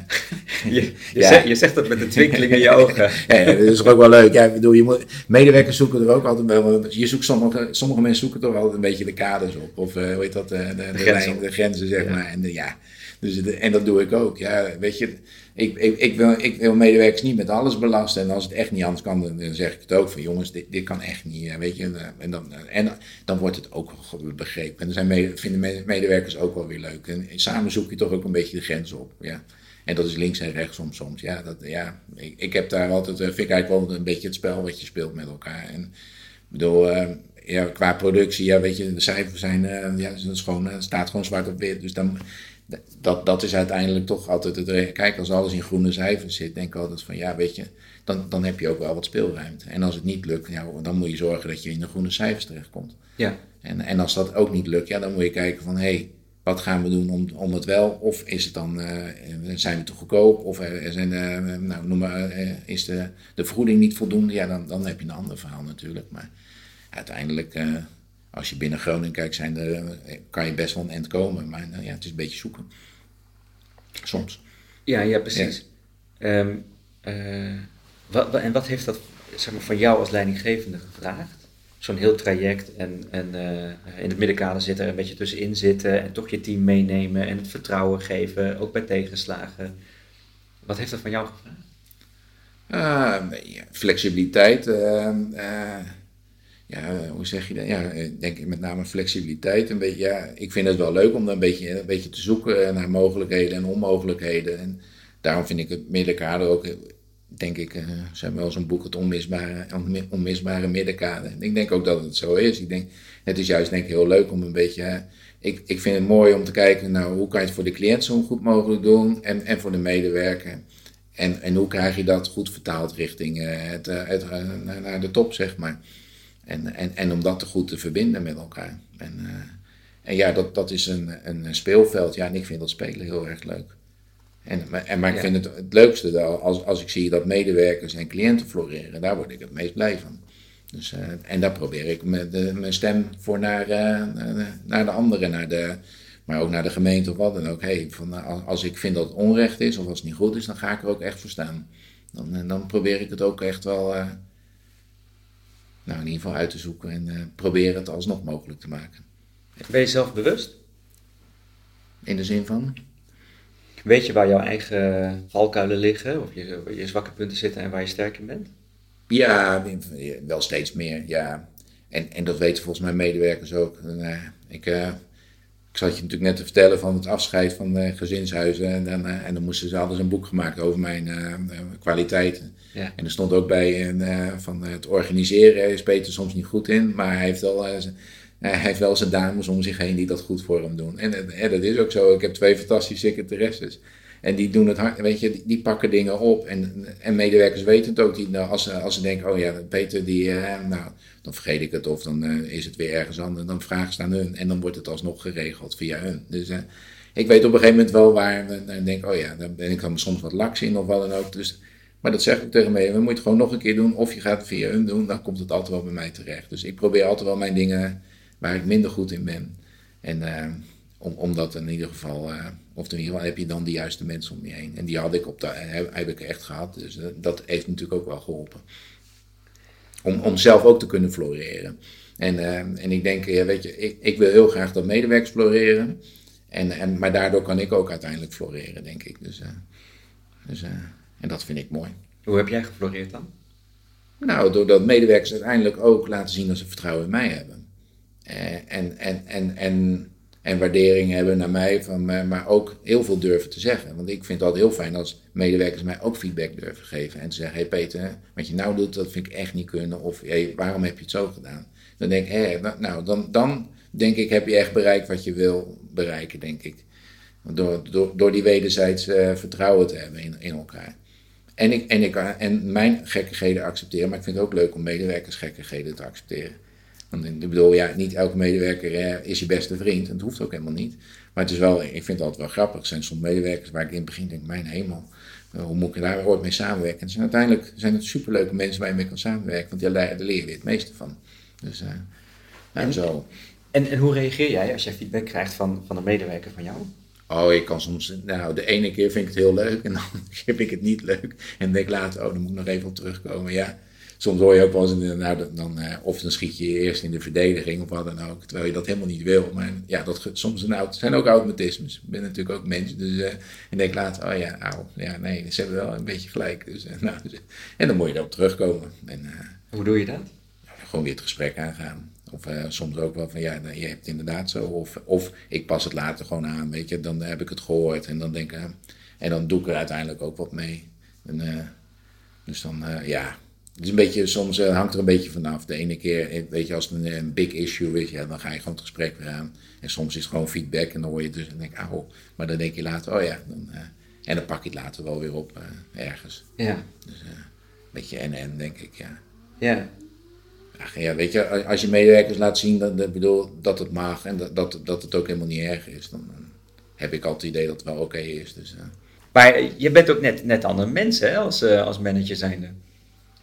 je, je, ja. zegt, je, zegt, dat met een twinkeling in je ogen. ja, dat is ook wel leuk. Ja, ik bedoel, je moet, medewerkers zoeken er ook altijd wel. Je zoekt sommige, sommige mensen zoeken toch altijd een beetje de kaders op. Of hoe heet dat, de, de, de, de, lijn, de grenzen, zeg ja. maar. En, ja, dus, en dat doe ik ook. Ja, weet je, ik, ik, ik, wil, ik wil medewerkers niet met alles belasten. En als het echt niet anders kan, dan zeg ik het ook van jongens, dit, dit kan echt niet. Weet je, en dan, en dan wordt het ook begrepen. En dan zijn vinden medewerkers ook wel weer leuk. En samen zoek je toch ook een beetje de grens op. Ja. En dat is links en rechts soms. Ja, dat, ja, ik, heb daar altijd, vind ik eigenlijk wel een beetje het spel wat je speelt met elkaar. En ik bedoel, ja, qua productie, ja, weet je, de cijfers zijn, uh, ja, dat gewoon, staat gewoon zwart op wit. Dus dan, dat, dat is uiteindelijk toch altijd het. Kijk, als alles in groene cijfers zit, denk ik altijd van ja, weet je, dan, dan heb je ook wel wat speelruimte. En als het niet lukt, ja, dan moet je zorgen dat je in de groene cijfers terechtkomt. Ja. En, en als dat ook niet lukt, ja, dan moet je kijken van hé, hey, wat gaan we doen om, om het wel? Of is het dan, uh, zijn we te goedkoop? Of er zijn, uh, nou, noem maar, uh, is de, de vergoeding niet voldoende? Ja, dan, dan heb je een ander verhaal natuurlijk. Maar uiteindelijk als je binnen Groningen kijkt, zijn er, kan je best wel een end komen. Maar nou ja, het is een beetje zoeken. Soms. Ja, ja precies. Ehm, eh, wat, en wat heeft dat zeg maar, van jou als leidinggevende gevraagd? Zo'n heel traject en, en uh, in het middenkader zitten, er een beetje tussenin zitten en toch je team meenemen en het vertrouwen geven, ook bij tegenslagen. Wat heeft dat van jou gevraagd? Uh, ja, flexibiliteit. Uh, ja, hoe zeg je dat? Ja, denk ik met name flexibiliteit. Een beetje, ja, ik vind het wel leuk om dan een beetje, een beetje te zoeken naar mogelijkheden en onmogelijkheden. En daarom vind ik het middenkader ook, denk ik, uh, zijn wel zo'n boek, het onmisbare, onmisbare middenkader. En ik denk ook dat het zo is. Ik denk, het is juist denk ik heel leuk om een beetje, ik, ik vind het mooi om te kijken, nou, hoe kan je het voor de cliënt zo goed mogelijk doen en, en voor de medewerker. En, en hoe krijg je dat goed vertaald richting uh, het, het, naar de top, zeg maar. En, en, en om dat te goed te verbinden met elkaar. En, uh, en ja, dat, dat is een, een speelveld. Ja, en ik vind dat spelen heel erg leuk. En, en, maar ik vind het het leukste als, als ik zie dat medewerkers en cliënten floreren. Daar word ik het meest blij van. Dus, uh, en daar probeer ik met de, mijn stem voor naar, uh, naar de anderen, naar de, maar ook naar de gemeente of wat dan ook. Hey, van, als ik vind dat het onrecht is of als het niet goed is, dan ga ik er ook echt voor staan. Dan, dan probeer ik het ook echt wel nou, in ieder geval uit te zoeken en uh, proberen het alsnog mogelijk te maken. Ben je zelf bewust? In de zin van? Weet je waar jouw eigen valkuilen liggen, of je, je zwakke punten zitten en waar je sterk in bent? Ja, wel steeds meer, ja. En, en dat weten volgens mij medewerkers ook. En, uh, ik, uh, ik zat je natuurlijk net te vertellen van het afscheid van de gezinshuizen. En dan, uh, en dan moesten ze alles een boek gemaakt over mijn kwaliteiten. Ja. En er stond ook bij van het organiseren is Peter soms niet goed in. Maar hij heeft wel, hij heeft wel zijn dames om zich heen die dat goed voor hem doen. En, en dat is ook zo. Ik heb twee fantastische secretaresses. En die doen het hard, weet je, die, pakken dingen op. En, en medewerkers weten het ook. Die, nou, als, als ze denken, oh ja, Peter, die, uh, nou, dan vergeet ik het. Of dan uh, is het weer ergens anders. Dan vragen ze aan hun. En dan wordt het alsnog geregeld via hun. Dus uh, ik weet op een gegeven moment wel waar. Dan denk oh ja, daar ben ik dan soms wat laks in of wat dan ook. Dus, maar dat zeg ik tegen mij. We moeten het gewoon nog een keer doen. Of je gaat het via hun doen. Dan komt het altijd wel bij mij terecht. Dus ik probeer altijd wel mijn dingen waar ik minder goed in ben. En om, om dat in ieder geval, uh, of in ieder geval heb je dan de juiste mensen om je heen. En die had ik op de, heb, heb ik echt gehad. Dus uh, dat heeft natuurlijk ook wel geholpen. Om, om zelf ook te kunnen floreren. En, uh, en ik denk, ja, weet je, ik, ik wil heel graag dat medewerkers floreren. En, en, maar daardoor kan ik ook uiteindelijk floreren, denk ik. Dus, dus, en dat vind ik mooi. Hoe heb jij gefloreerd dan? Nou, doordat medewerkers uiteindelijk ook laten zien dat ze vertrouwen in mij hebben. en, en, en, en en waardering hebben naar mij, van, maar ook heel veel durven te zeggen. Want ik vind het altijd heel fijn als medewerkers mij ook feedback durven geven. En te zeggen, hé hey Peter, wat je nou doet, dat vind ik echt niet kunnen. Of hey, waarom heb je het zo gedaan? Dan denk ik, hé, nou, dan, dan denk ik, heb je echt bereikt wat je wil bereiken, denk ik. Door, door, door die wederzijds uh, vertrouwen te hebben in, in elkaar. En, ik, en, ik, en mijn gekkigheden accepteren, maar ik vind het ook leuk om medewerkers gekkigheden te accepteren. Want ik bedoel, ja, niet elke medewerker is je beste vriend. En dat hoeft ook helemaal niet. Maar het is wel, ik vind het altijd wel grappig. Er zijn soms medewerkers waar ik in het begin denk, mijn hemel. Eh, hoe moet ik daar ooit mee samenwerken? En zijn uiteindelijk zijn het superleuke mensen waar je mee kan samenwerken. Want daar leer je het meeste van. Dus uh, en, zo. En, en hoe reageer jij als je feedback krijgt van, van een medewerker van jou? Oh, ik kan soms, nou, de ene keer vind ik het heel leuk en dan vind ik het niet leuk. En denk later, oh, dan moet ik nog even op terugkomen. Ja, soms hoor je ook wel eens, nou, dan, uh, of dan schiet je eerst in de verdediging of wat dan ook, terwijl je dat helemaal niet wil. Maar ja, dat soms een, zijn ook automatismes. Ik ben natuurlijk ook mens, dus uh, en denk later, oh ja, nou, ja, nee, ze hebben wel een beetje gelijk. Dus, uh, nou, dus, en dan moet je erop terugkomen. En, Hoe doe je dat? gewoon weer het gesprek aangaan. Of soms ook wel van, ja, nou, je hebt het inderdaad zo. Of, of ik pas het later gewoon aan, weet je. Dan heb ik het gehoord en dan denk ik, en dan doe ik er uiteindelijk ook wat mee. En, dus dan, ja, het is een beetje, soms uh, hangt er een beetje vanaf. De ene keer, eh, weet je, als het een, een, big issue is, ja, dan ga je gewoon het gesprek weer aan. En soms is het gewoon feedback en dan hoor je dus en denk ik, oh. Maar dan denk je later, oh ja, dan, uh, en dan pak je het later wel weer op uh, ergens. Ja. Dus een beetje en-en, denk ik, ja. Ja. Ach, ja, weet je, als je medewerkers laat zien dat, dat, bedoel, dat het mag en dat, dat, dat het ook helemaal niet erg is, dan heb ik altijd het idee dat het wel oké okay is. Dus, maar je bent ook net, net ander mens hè, als, als manager zijnde.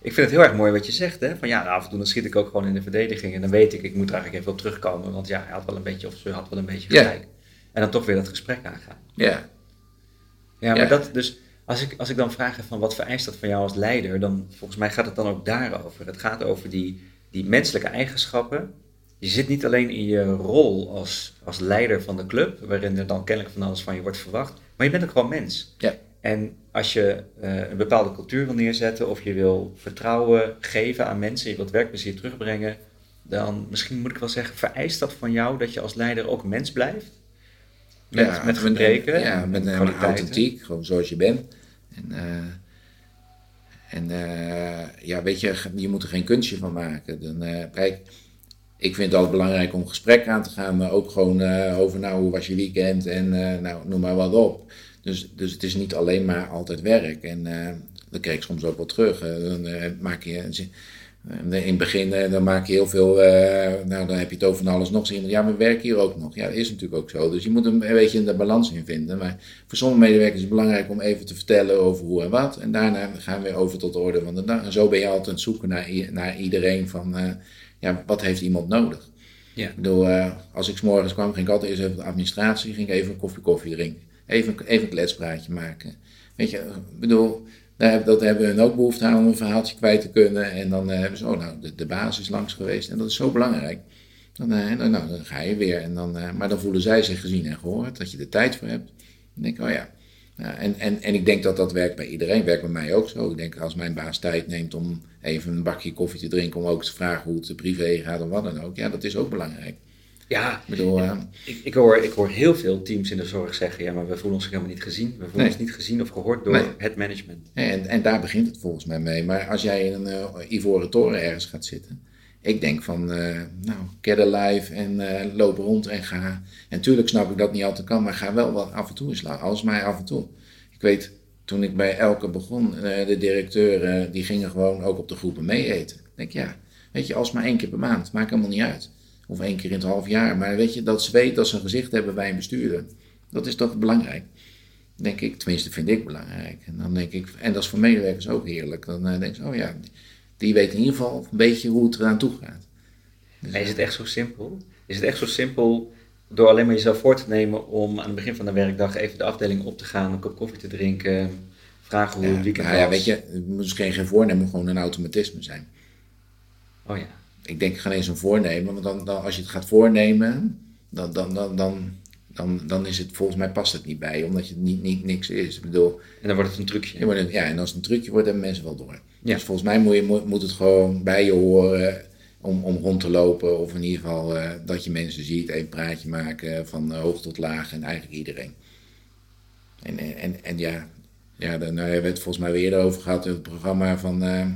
Ik vind het heel erg mooi wat je zegt, hè? Van ja, af en toe dan schiet ik ook gewoon in de verdediging en dan weet ik, ik moet er eigenlijk even op terugkomen, want ja, hij had wel een beetje, of ze had wel een beetje Ja. gelijk. En dan toch weer dat gesprek aangaan. Ja, Ja, maar Ja. dat dus, als ik, als ik dan vraag van wat vereist dat van jou als leider, dan volgens mij gaat het dan ook daarover. Het gaat over die, die menselijke eigenschappen. Je zit niet alleen in je rol als, als leider van de club, waarin er dan kennelijk van alles van je wordt verwacht, maar je bent ook gewoon mens. Ja. En als je eh, een bepaalde cultuur wil neerzetten of je wil vertrouwen geven aan mensen, je wilt werkplezier terugbrengen, dan misschien moet ik wel zeggen, vereist dat van jou dat je als leider ook mens blijft? Met, ja, met gebreken? Ja, met een authentiek, gewoon zoals je bent. En, eh, en eh, ja, weet je, je moet er geen kunstje van maken. Dan, kijk, ik vind het altijd belangrijk om gesprek aan te gaan, maar ook gewoon over, nou, hoe was je weekend en nou, noem maar wat op. Dus, dus het is niet alleen maar altijd werk. En eh dat kreeg ik soms ook wel terug. Eh, dan eh, maak je, in het begin dan maak je heel veel, nou dan heb je het over van alles nog. Je, ja, we werken hier ook nog. Ja, dat is natuurlijk ook zo. Dus je moet een, een beetje de balans in vinden. Maar voor sommige medewerkers is het belangrijk om even te vertellen over hoe en wat. En daarna gaan we weer over tot de orde van de dag. En zo ben je altijd aan het zoeken naar, naar iedereen van, ja, wat heeft iemand nodig? Ja. Ik bedoel, als ik 's morgens kwam, ging ik altijd eerst even de administratie, ging ik even een koffie koffie drinken. Even, even een kletspraatje maken. Weet je, ik bedoel, daar, dat hebben hun ook behoefte aan om een verhaaltje kwijt te kunnen. En dan eh, hebben ze, oh nou, de, de baas is langs geweest. En dat is zo belangrijk. Dan, eh, dan, nou, dan ga je weer. En dan, eh, maar dan voelen zij zich gezien en gehoord, dat je er tijd voor hebt. Dan ik, oh ja. ja en, en, en ik denk dat dat werkt bij iedereen, werkt bij mij ook zo. Ik denk als mijn baas tijd neemt om even een bakje koffie te drinken, om ook te vragen hoe het privé gaat of wat dan ook. Ja, dat is ook belangrijk. Ja, Ik bedoel, eh, ik, ik, hoor, ik hoor heel veel teams in de zorg zeggen, ja, maar we voelen ons helemaal niet gezien. We voelen Nee. ons niet gezien of gehoord door Nee. het management. En, en daar begint het volgens mij mee. Maar als jij in een eh, ivoren toren ergens gaat zitten. Ik denk van, eh, nou, get alive en eh, loop rond en ga. En tuurlijk snap ik dat niet altijd kan, maar ga wel wat af en toe eens laten. Als mij af en toe. Ik weet, toen ik bij Elke begon, de directeur, eh, die gingen gewoon ook op de groepen mee eten. Ik denk, ja, weet je, als maar één keer per maand, maakt helemaal niet uit. Of één keer in het half jaar. Maar weet je, dat ze weten dat ze een gezicht hebben bij een bestuurder. Dat is toch belangrijk. Denk ik, tenminste vind ik belangrijk. En dan denk ik, en dat is voor medewerkers ook heerlijk. Dan eh, denk ik, oh ja, die weet in ieder geval een beetje hoe het eraan toe gaat. Dus, is het echt zo simpel? Is het echt zo simpel door alleen maar jezelf voor te nemen om aan het begin van de werkdag even de afdeling op te gaan, een kop koffie te drinken, vragen hoe ja, het weekend nou ja, was? weet je, het moet misschien geen voornemen, gewoon een automatisme zijn. Oh ja. Ik denk geen eens een voornemen, want dan, dan, als je het gaat voornemen, dan, dan, dan, dan, dan, dan is het volgens mij past het niet bij, omdat het niet, niet niks is. Ik bedoel, En dan wordt het een trucje. ja, en als het een trucje wordt, hebben mensen wel door. Ja. Dus volgens mij moet, je, moet, moet het gewoon bij je horen om, om rond te lopen, of in ieder geval eh, dat je mensen ziet, een praatje maken van eh, hoog tot laag en eigenlijk iedereen. En, en, en, en ja, ja daar nou, hebben we het volgens mij weer eerder over gehad in het programma van, eh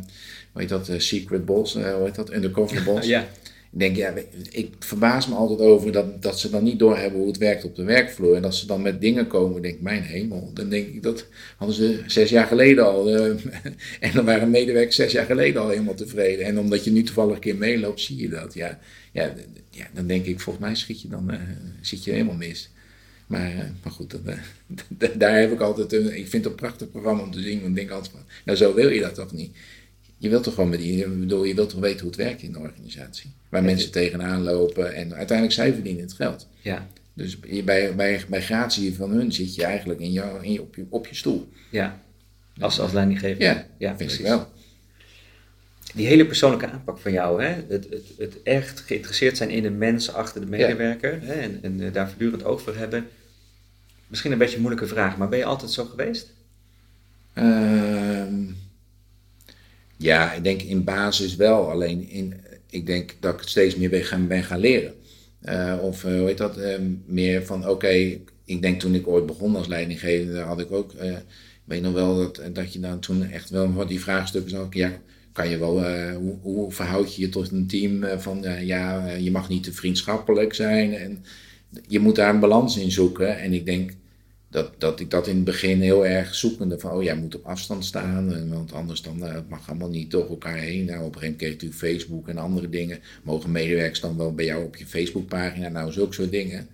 hoe heet dat, eh, Secret Boss, eh, hoe heet dat, Undercover Boss. Ja. Ik denk, ja, ik verbaas me altijd over dat, dat ze dan niet doorhebben hoe het werkt op de werkvloer. En dat ze dan met dingen komen, denk ik, mijn hemel. Dan denk ik, dat hadden ze zes jaar geleden al. eh, en dan waren medewerkers zes jaar geleden al helemaal tevreden. En omdat je nu toevallig een keer meeloopt, zie je dat. Ja, ja, ja dan denk ik, volgens mij schiet je dan, zit je helemaal mis. Maar, maar goed, dat, daar heb ik altijd, een, ik vind het een prachtig programma om te zien. Want ik denk altijd van, nou zo wil je dat toch niet? Je wilt toch gewoon met die, bedoel, je wilt toch weten hoe het werkt in de organisatie. Waar mensen tegenaan lopen en uiteindelijk zij verdienen het geld. Ja. Dus je- bij, bij, bij gratie van hun zit je eigenlijk in jou, in je, op, je, op je stoel. Ja. Als, als leidinggever. Ja, ja vind precies. ik wel. Die hele persoonlijke aanpak van jou, hè? Het, het, het echt geïnteresseerd zijn in de mens achter de medewerker hè? En, en eh, daar voortdurend oog voor hebben. Misschien een beetje een moeilijke vraag, maar ben je altijd zo geweest? Ehm, ja, ik denk in basis wel. Alleen in, ik denk dat ik steeds meer ben gaan, ben gaan leren. Eh, of eh, hoe heet dat? eh, meer van oké, ik denk toen ik ooit begon als leidinggevende, had ik ook. ik weet nog wel dat, dat je dan toen echt wel wat die vraagstukken zag. Ja, kan je wel, hoe, hoe verhoud je je tot een team van ja, je mag niet te vriendschappelijk zijn. En je moet daar een balans in zoeken. En ik denk dat, dat ik dat in het begin heel erg zoekende van, oh jij moet op afstand staan, en, want anders dan, eh, het mag allemaal niet door elkaar heen. Nou, op een gegeven moment kreeg je natuurlijk Facebook en andere dingen. Mogen medewerkers dan wel bij jou op je Facebookpagina? Nou, zulke soort dingen.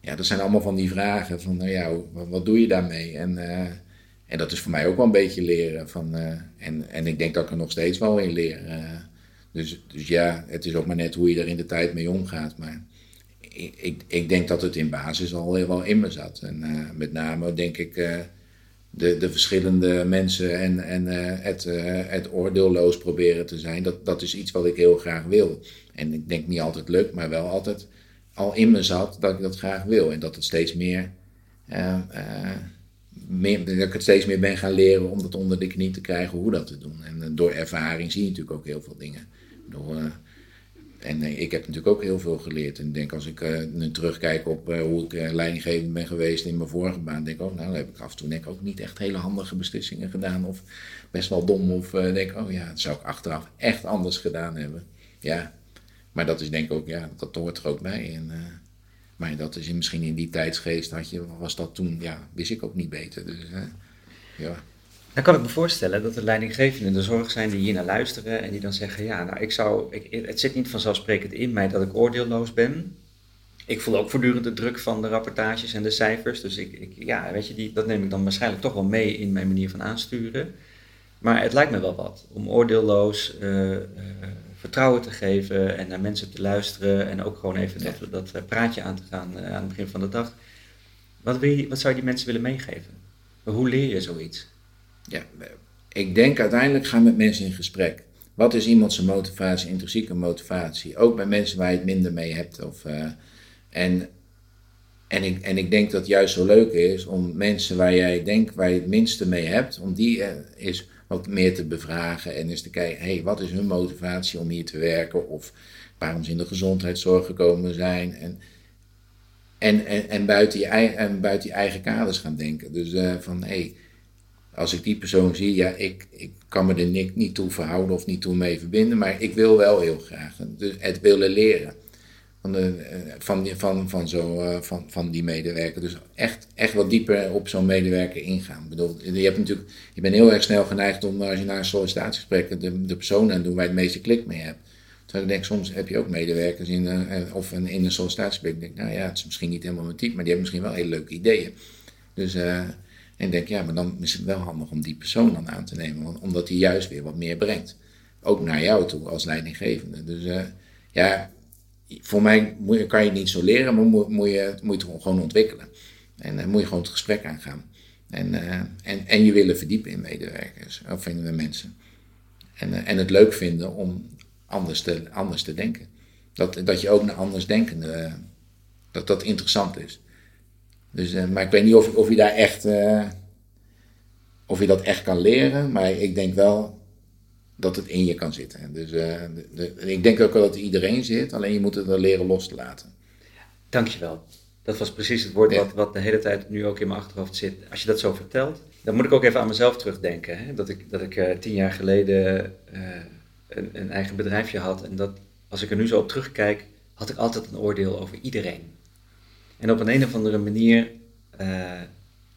Ja, dat zijn allemaal van die vragen van, nou ja, wat, wat doe je daarmee? En, eh, en dat is voor mij ook wel een beetje leren. Van, en, en ik denk dat ik er nog steeds wel in leer. dus, dus ja, het is ook maar net hoe je er in de tijd mee omgaat. Maar ik, ik, denk dat het in basis al heel wel in me zat. En met name denk ik de, de verschillende mensen en, en uh, het, het oordeelloos proberen te zijn, dat, dat is iets wat ik heel graag wil. En ik denk niet altijd lukt, maar wel altijd al in me zat dat ik dat graag wil. En dat het steeds meer, meer dat ik het steeds meer ben gaan leren om dat onder de knie te krijgen hoe dat te doen. En door ervaring zie je natuurlijk ook heel veel dingen. Door, en ik heb natuurlijk ook heel veel geleerd. En ik denk als ik uh, nu terugkijk op uh, hoe ik leidinggevend ben geweest in mijn vorige baan, denk ik ook, nou, heb ik af en toe denk ook niet echt hele handige beslissingen gedaan. Of best wel dom. Of denk oh ja, dat zou ik achteraf echt anders gedaan hebben. Ja, maar dat is denk ik ook, ja, dat hoort er ook bij. En, maar dat is misschien in die tijdsgeest had je, was dat toen, ja, wist ik ook niet beter. Dus ja. Dan kan ik me voorstellen dat de leidinggevenden in de zorg zijn die hier naar luisteren en die dan zeggen: Ja, nou, ik zou, ik, het zit niet vanzelfsprekend in mij dat ik oordeelloos ben. Ik voel ook voortdurend de druk van de rapportages en de cijfers. Dus ik, ik, ja, weet je, die, dat neem ik dan waarschijnlijk toch wel mee in mijn manier van aansturen. Maar het lijkt me wel wat om oordeelloos uh, uh, vertrouwen te geven en naar mensen te luisteren. En ook gewoon even dat, dat praatje aan te gaan uh, aan het begin van de dag. Wat, wil je, wat zou je die mensen willen meegeven? Hoe leer je zoiets? Ja, ik denk uiteindelijk gaan met mensen in gesprek. Wat is iemands motivatie, intrinsieke motivatie? Ook bij mensen waar je het minder mee hebt. Of, uh, en, en, ik, en ik denk dat het juist zo leuk is om mensen waar jij denkt waar je het minste mee hebt, om die uh, eens wat meer te bevragen en eens te kijken, hey, wat is hun motivatie om hier te werken? Of waarom ze in de gezondheidszorg gekomen zijn? En, en, en, en, buiten, je, en buiten je eigen kaders gaan denken. Dus uh, van, hé, hey, als ik die persoon zie, ja, ik, ik kan me er niet toe verhouden of niet toe mee verbinden, maar ik wil wel heel graag dus het willen leren van, de, van, van, van, zo, eh, van, van die medewerker. Dus echt, echt wat dieper op zo'n medewerker ingaan. Ik bedoel, je, hebt natuurlijk, je bent heel erg snel geneigd om, als je naar een sollicitatiegesprek de, de persoon aan doet waar je het meeste klik mee hebt. Terwijl ik denk, soms heb je ook medewerkers in, uh, of in een sollicitatiegesprek. Ik denk, nou ja, het is misschien niet helemaal mijn type, maar die hebben misschien wel hele leuke ideeën. Dus... Uh, en denk, ja, maar dan is het wel handig om die persoon dan aan te nemen, omdat die juist weer wat meer brengt. Ook naar jou toe als leidinggevende. Dus uh, ja, voor mij kan je niet zo leren, maar moet, moet, je, moet je het gewoon ontwikkelen. En dan uh, moet je gewoon het gesprek aangaan. En, uh, en, en je willen verdiepen in medewerkers of in mensen. En, en het leuk vinden om anders te, anders te denken. Dat, dat je ook naar anders denken, dat dat interessant is. Dus, uh, maar ik weet niet of, of je daar echt, uh, of je dat echt kan leren, maar ik denk wel dat het in je kan zitten. Dus de, de, ik denk ook wel dat iedereen zit, alleen je moet het er leren los te laten. Dankjewel. Dat was precies het woord wat, wat de hele tijd nu ook in mijn achterhoofd zit. Als je dat zo vertelt, dan moet ik ook even aan mezelf terugdenken. Hè? Dat ik, dat ik tien jaar geleden een, een eigen bedrijfje had en dat als ik er nu zo op terugkijk, had ik altijd een oordeel over iedereen. En op een, een of andere manier uh,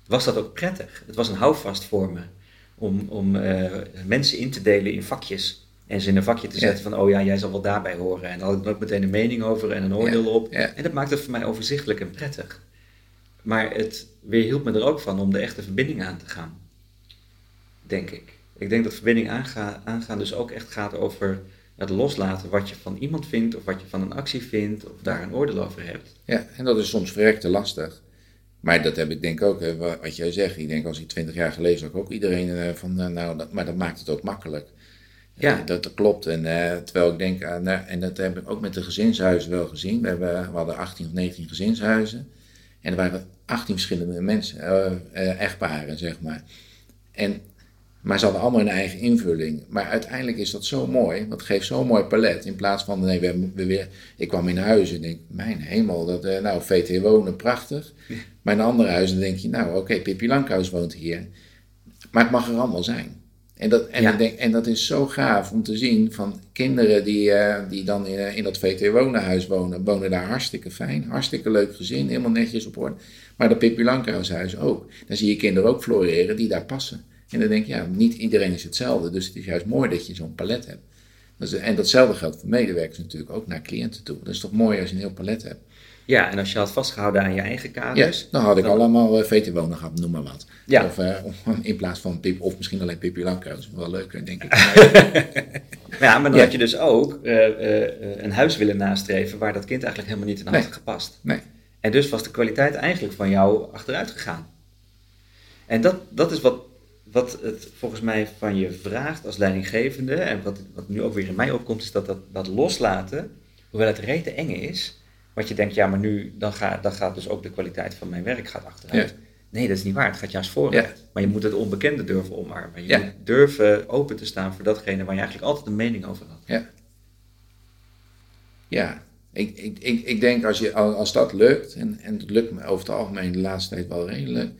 was dat ook prettig. Het was een houvast voor me om, om uh, mensen in te delen in vakjes. En ze in een vakje te zetten van, oh ja, jij zal wel daarbij horen. En dan had ik ook meteen een mening over en een oordeel op. En dat maakte het voor mij overzichtelijk en prettig. Maar het weerhield me er ook van om de echte verbinding aan te gaan. Denk ik. Ik denk dat verbinding aangaan, aangaan dus ook echt gaat over het loslaten wat je van iemand vindt of wat je van een actie vindt of daar een oordeel over hebt. Ja, en dat is soms verrekte lastig. Maar dat heb ik denk ook, wat jij zegt. Ik denk als ik twintig jaar geleden zag ook iedereen eh, van, eh, nou, dat, maar dat maakt het ook makkelijk. Ja. Dat, dat klopt. En uh, terwijl ik denk, uh, nou, en dat heb ik ook met de gezinshuizen wel gezien. We, hebben, we hadden 18 of 19 gezinshuizen. En er waren 18 verschillende mensen, echtparen, zeg maar. En maar ze hadden allemaal hun eigen invulling. Maar uiteindelijk is dat zo mooi, want het geeft zo'n mooi palet. In plaats van, nee, we, we weer, ik kwam in huis en denk, mijn hemel, dat, uh, nou, VT wonen, prachtig. Maar in andere huizen denk je, nou, oké, okay, Pippi Lankhuis woont hier. Maar het mag er allemaal zijn. En dat, en, denk, en dat is zo gaaf om te zien van kinderen die, uh, die dan in, uh, in dat VT Wonenhuis wonen, wonen daar hartstikke fijn, hartstikke leuk gezin, helemaal netjes op orde. Maar dat Pippi Lankhuishuis ook. Dan zie je kinderen ook floreren die daar passen. En dan denk je, ja, niet iedereen is hetzelfde. Dus het is juist mooi dat je zo'n palet hebt. En datzelfde geldt voor medewerkers natuurlijk ook naar cliënten toe. Dat is toch mooi als je een heel palet hebt. Ja, en als je had vastgehouden aan je eigen Ja, kaders. dan had ik dan- allemaal uh, VT wonen gehad, noem maar wat. Ja. Of eh, in plaats van Pip, of misschien alleen Pippi Langkous. Dat is wel leuker, denk ik. Ja, maar dan Ja. had je dus ook eh, eh, eh, een huis willen nastreven waar dat kind eigenlijk helemaal niet in had Nee. gepast. nee. En dus was de kwaliteit eigenlijk van jou achteruit gegaan. En dat, dat is wat, wat het volgens mij van je vraagt als leidinggevende. En wat, wat nu ook weer in mij opkomt, is dat, dat dat loslaten, hoewel het rete eng is. Wat je denkt, ja, maar nu dan, ga, dan gaat dus ook de kwaliteit van mijn werk gaat achteruit. Ja. Nee, dat is niet waar. Het gaat juist vooruit. Ja. Maar je moet het onbekende durven omarmen. Je Ja. moet durven open te staan voor datgene waar je eigenlijk altijd een mening over had. Ja. Ja, ik, ik, ik, ik denk als, je, als als dat lukt, en, en het lukt me over het algemeen de laatste tijd wel redelijk,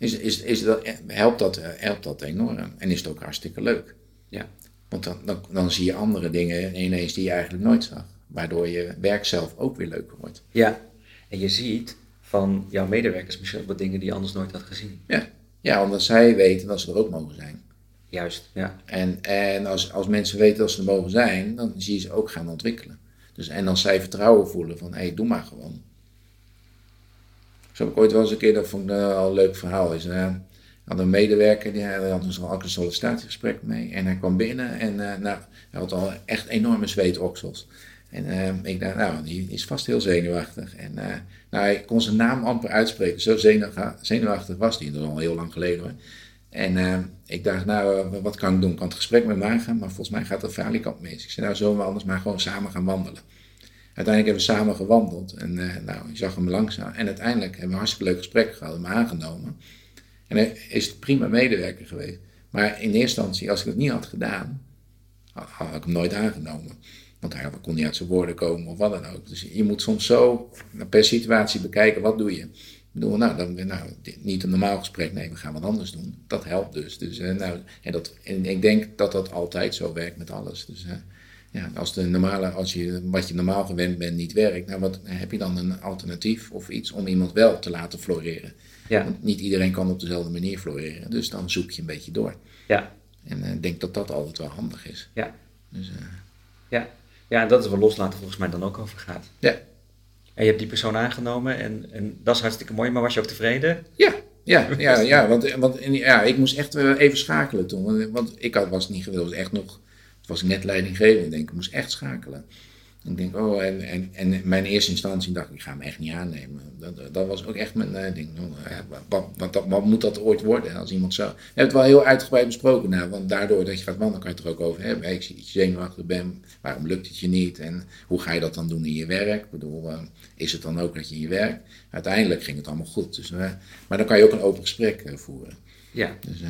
is, is, is dat, helpt, dat, eh, helpt dat enorm. En is het ook hartstikke leuk. Ja. Want dan, dan, dan zie je andere dingen ineens die je eigenlijk nooit zag. Waardoor je werk zelf ook weer leuker wordt. Ja. En je ziet van jouw medewerkers misschien wat dingen die je anders nooit had gezien. Ja, ja omdat zij weten dat ze er ook mogen zijn. Juist, ja. En, en als, als mensen weten dat ze er mogen zijn, dan zie je ze ook gaan ontwikkelen. Dus, en als zij vertrouwen voelen van, hé, hey, doe maar gewoon. Zo heb ik ooit wel eens een keer, dat vond ik wel een leuk verhaal, is, eh, had een medewerker, die had had dus al een sollicitatiegesprek mee. En hij kwam binnen en eh, nou, hij had al echt enorme zweetoksels. En eh, ik dacht, nou, die is vast heel zenuwachtig. En eh, nou, hij kon zijn naam amper uitspreken. Zo zenuwachtig, was hij, dat al heel lang geleden. En eh, ik dacht, nou, eh, wat kan ik doen? Ik kan het gesprek met hem aangaan, maar volgens mij gaat de falikant mis. Ik zei, nou, zullen we anders maar gewoon samen gaan wandelen? Uiteindelijk hebben we samen gewandeld en eh, nou, ik zag hem langzaam. En uiteindelijk hebben we een hartstikke leuk gesprek gehad, hem aangenomen. En hij is het prima medewerker geweest. Maar in eerste instantie, als ik het niet had gedaan, had, ik hem nooit aangenomen. Want hij kon niet uit zijn woorden komen of wat dan ook. Dus je moet soms zo per situatie bekijken, wat doe je? Ik bedoel, nou, dan, nou, niet een normaal gesprek, nee, we gaan wat anders doen. Dat helpt dus. dus eh, nou, en, dat, en ik denk dat dat altijd zo werkt met alles. Dus eh, ja, als, de normale, als je, wat je normaal gewend bent niet werkt, nou, wat, heb je dan een alternatief of iets om iemand wel te laten floreren? Ja, Want niet iedereen kan op dezelfde manier floreren, dus dan zoek je een beetje door. ja, En eh, ik denk dat dat altijd wel handig is. ja. Dus, eh, Ja, ja en dat is waar loslaten volgens mij dan ook over gaat. ja. En je hebt die persoon aangenomen en, en dat is hartstikke mooi, maar was je ook tevreden? Ja, ja, ja, ja, want, want ja, ik moest echt eh, even schakelen toen. Want, want ik had, was niet gewild, echt nog, was net leidinggevend, denk ik, ik moest echt schakelen. Ik denk, oh, en, en, en in mijn eerste instantie dacht ik, ik ga hem echt niet aannemen. Dat, dat was ook echt mijn eh, ding. Oh, ja, wat, wat, wat, moet dat ooit worden als iemand zo... We hebben het wel heel uitgebreid besproken, nou, want daardoor dat je gaat wandelen kan je het er ook over hebben. Hey, ik zie dat je zenuwachtig bent, waarom lukt het je niet? En hoe ga je dat dan doen in je werk? Ik bedoel, eh, is het dan ook dat je in je werk... Uiteindelijk ging het allemaal goed. Dus, eh, maar dan kan je ook een open gesprek voeren. Ja, Dus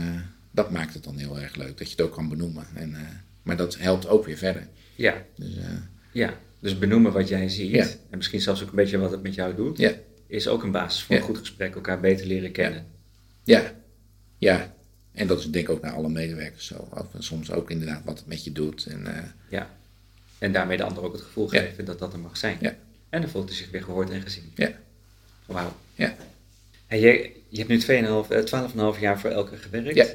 dat maakt het dan heel erg leuk, dat je het ook kan benoemen. En, maar dat helpt ook weer verder. ja, Dus eh, ja. Dus benoemen wat jij ziet Ja. en misschien zelfs ook een beetje wat het met jou doet, ja, is ook een basis voor een goed gesprek, elkaar beter leren kennen. ja, ja. En dat is denk ik ook naar alle medewerkers zo. Of soms ook inderdaad wat het met je doet. En, eh, Ja. En daarmee de ander ook het gevoel geven dat dat er mag zijn. Ja. En dan voelt hij zich weer gehoord en gezien. ja, Wauw. ja, En je, je hebt nu 2,5, eh, 12,5 jaar voor Elke gewerkt. Ja.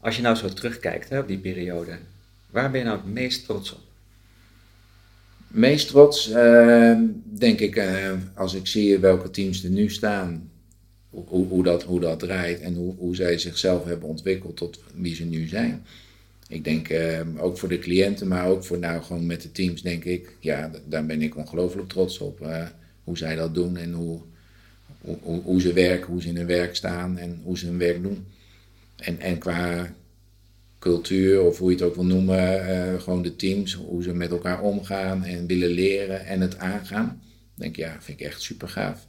Als je nou zo terugkijkt hè, op die periode, waar ben je nou het meest trots op? Meest trots, eh, denk ik, eh, als ik zie welke teams er nu staan, hoe, hoe, dat, hoe dat draait en hoe, hoe zij zichzelf hebben ontwikkeld tot wie ze nu zijn. Ik denk eh, ook voor de cliënten, maar ook voor nou gewoon met de teams, denk ik, ja, daar ben ik ongelooflijk trots op. eh, hoe zij dat doen en hoe, hoe, hoe ze werken, hoe ze in hun werk staan en hoe ze hun werk doen. En, en qua cultuur, of hoe je het ook wil noemen, eh, gewoon de teams, hoe ze met elkaar omgaan en willen leren en het aangaan. denk ik, ja, vind ik echt super gaaf.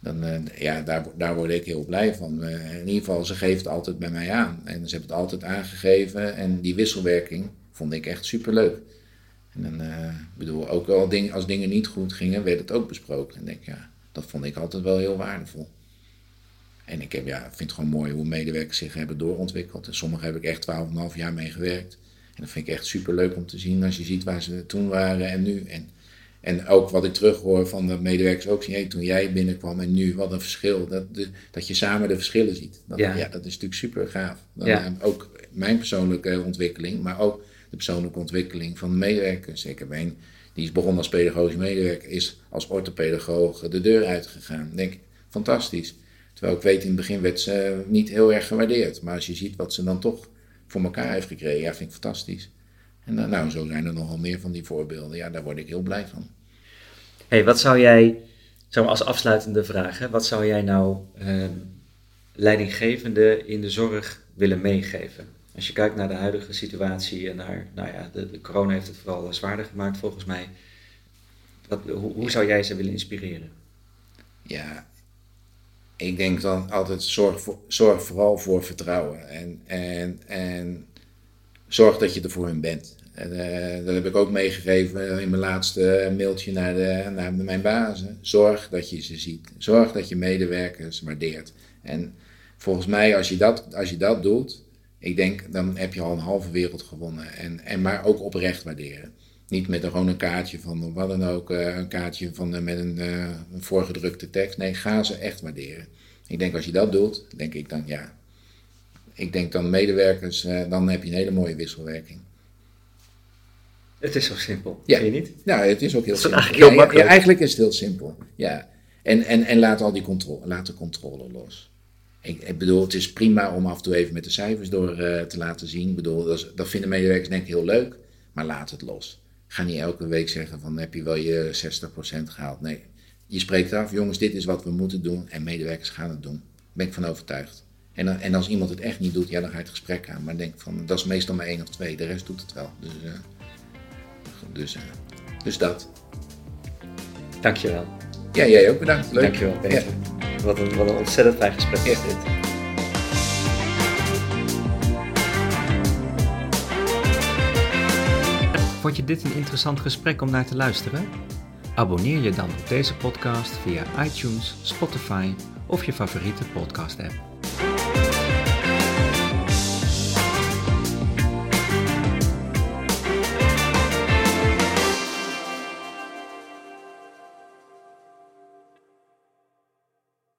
Dan, eh, ja, daar, daar word ik heel blij van. Eh, in ieder geval, ze geven het altijd bij mij aan. En ze hebben het altijd aangegeven. En die wisselwerking vond ik echt super leuk. En dan, bedoel, ook al als dingen niet goed gingen, werd het ook besproken. En denk, ja, dat vond ik altijd wel heel waardevol. En ik heb, ja, vind het gewoon mooi hoe medewerkers zich hebben doorontwikkeld. En sommigen heb ik echt 12,5 jaar mee gewerkt. En dat vind ik echt super leuk om te zien als je ziet waar ze toen waren en nu. En, en ook wat ik terughoor van de medewerkers ook zien, hey, toen jij binnenkwam en nu, wat een verschil. Dat, de- dat je samen de verschillen ziet. Dat, Ja. ja. dat is natuurlijk super gaaf. Dan, Ja. eh, ook mijn persoonlijke ontwikkeling, maar ook de persoonlijke ontwikkeling van de medewerkers. Ik heb een, die is begonnen als pedagogisch medewerker, is als orthopedagoog de deur uitgegaan. Denk, fantastisch. Terwijl ik weet, in het begin werd ze niet heel erg gewaardeerd. Maar als je ziet wat ze dan toch voor elkaar heeft gekregen, ja, vind ik fantastisch. En uh, nou, zo zijn er nogal meer van die voorbeelden. Ja, daar word ik heel blij van. hey, wat zou jij, zeg maar als afsluitende vraag, hè, wat zou jij nou uh, leidinggevende in de zorg willen meegeven? Als je kijkt naar de huidige situatie en naar, nou ja, de, de corona heeft het vooral zwaarder gemaakt volgens mij. Wat, hoe, hoe zou jij ze willen inspireren? Ja, ik denk dan altijd zorg, zorg vooral voor vertrouwen. En, en, en zorg dat je er voor hen bent. En, uh, dat heb ik ook meegegeven in mijn laatste mailtje naar, de, naar mijn bazen. Zorg dat je ze ziet. Zorg dat je medewerkers waardeert. En volgens mij, als je dat, als je dat doet, ik denk, dan heb je al een halve wereld gewonnen. En, en maar ook oprecht waarderen. Niet met gewoon een kaartje van wat dan ook, uh, een kaartje van, uh, met een, een voorgedrukte tekst. Nee, ga ze echt waarderen. Ik denk als je dat doet, denk ik dan ja. Ik denk dan medewerkers, dan heb je een hele mooie wisselwerking. Het is zo simpel, ja. vind je niet? Ja, het is ook heel is simpel. Eigenlijk heel ja, eigenlijk is het heel simpel. Ja. En, en, en laat al die controle, laat de controle los. Ik, ik, bedoel, het is prima om af en toe even met de cijfers door uh, te laten zien. Ik bedoel, dat, is, dat, vinden medewerkers denk ik heel leuk, maar laat het los. Ga niet elke week zeggen van heb je wel je 60% gehaald. Nee, je spreekt af, jongens, dit is wat we moeten doen en medewerkers gaan het doen. Daar ben ik van overtuigd. En, en als iemand het echt niet doet, ja, dan ga je het gesprek aan. Maar denk van, dat is meestal maar één of twee, de rest doet het wel. Dus, uh, dus, uh, dus dat. Dankjewel. Ja, jij ook bedankt. Leuk. Dankjewel, Peter. Ja. Wat, een, wat een ontzettend fijn gesprek is dit. Vond je dit een interessant gesprek om naar te luisteren? Abonneer je dan op deze podcast via iTunes, Spotify of je favoriete podcast app.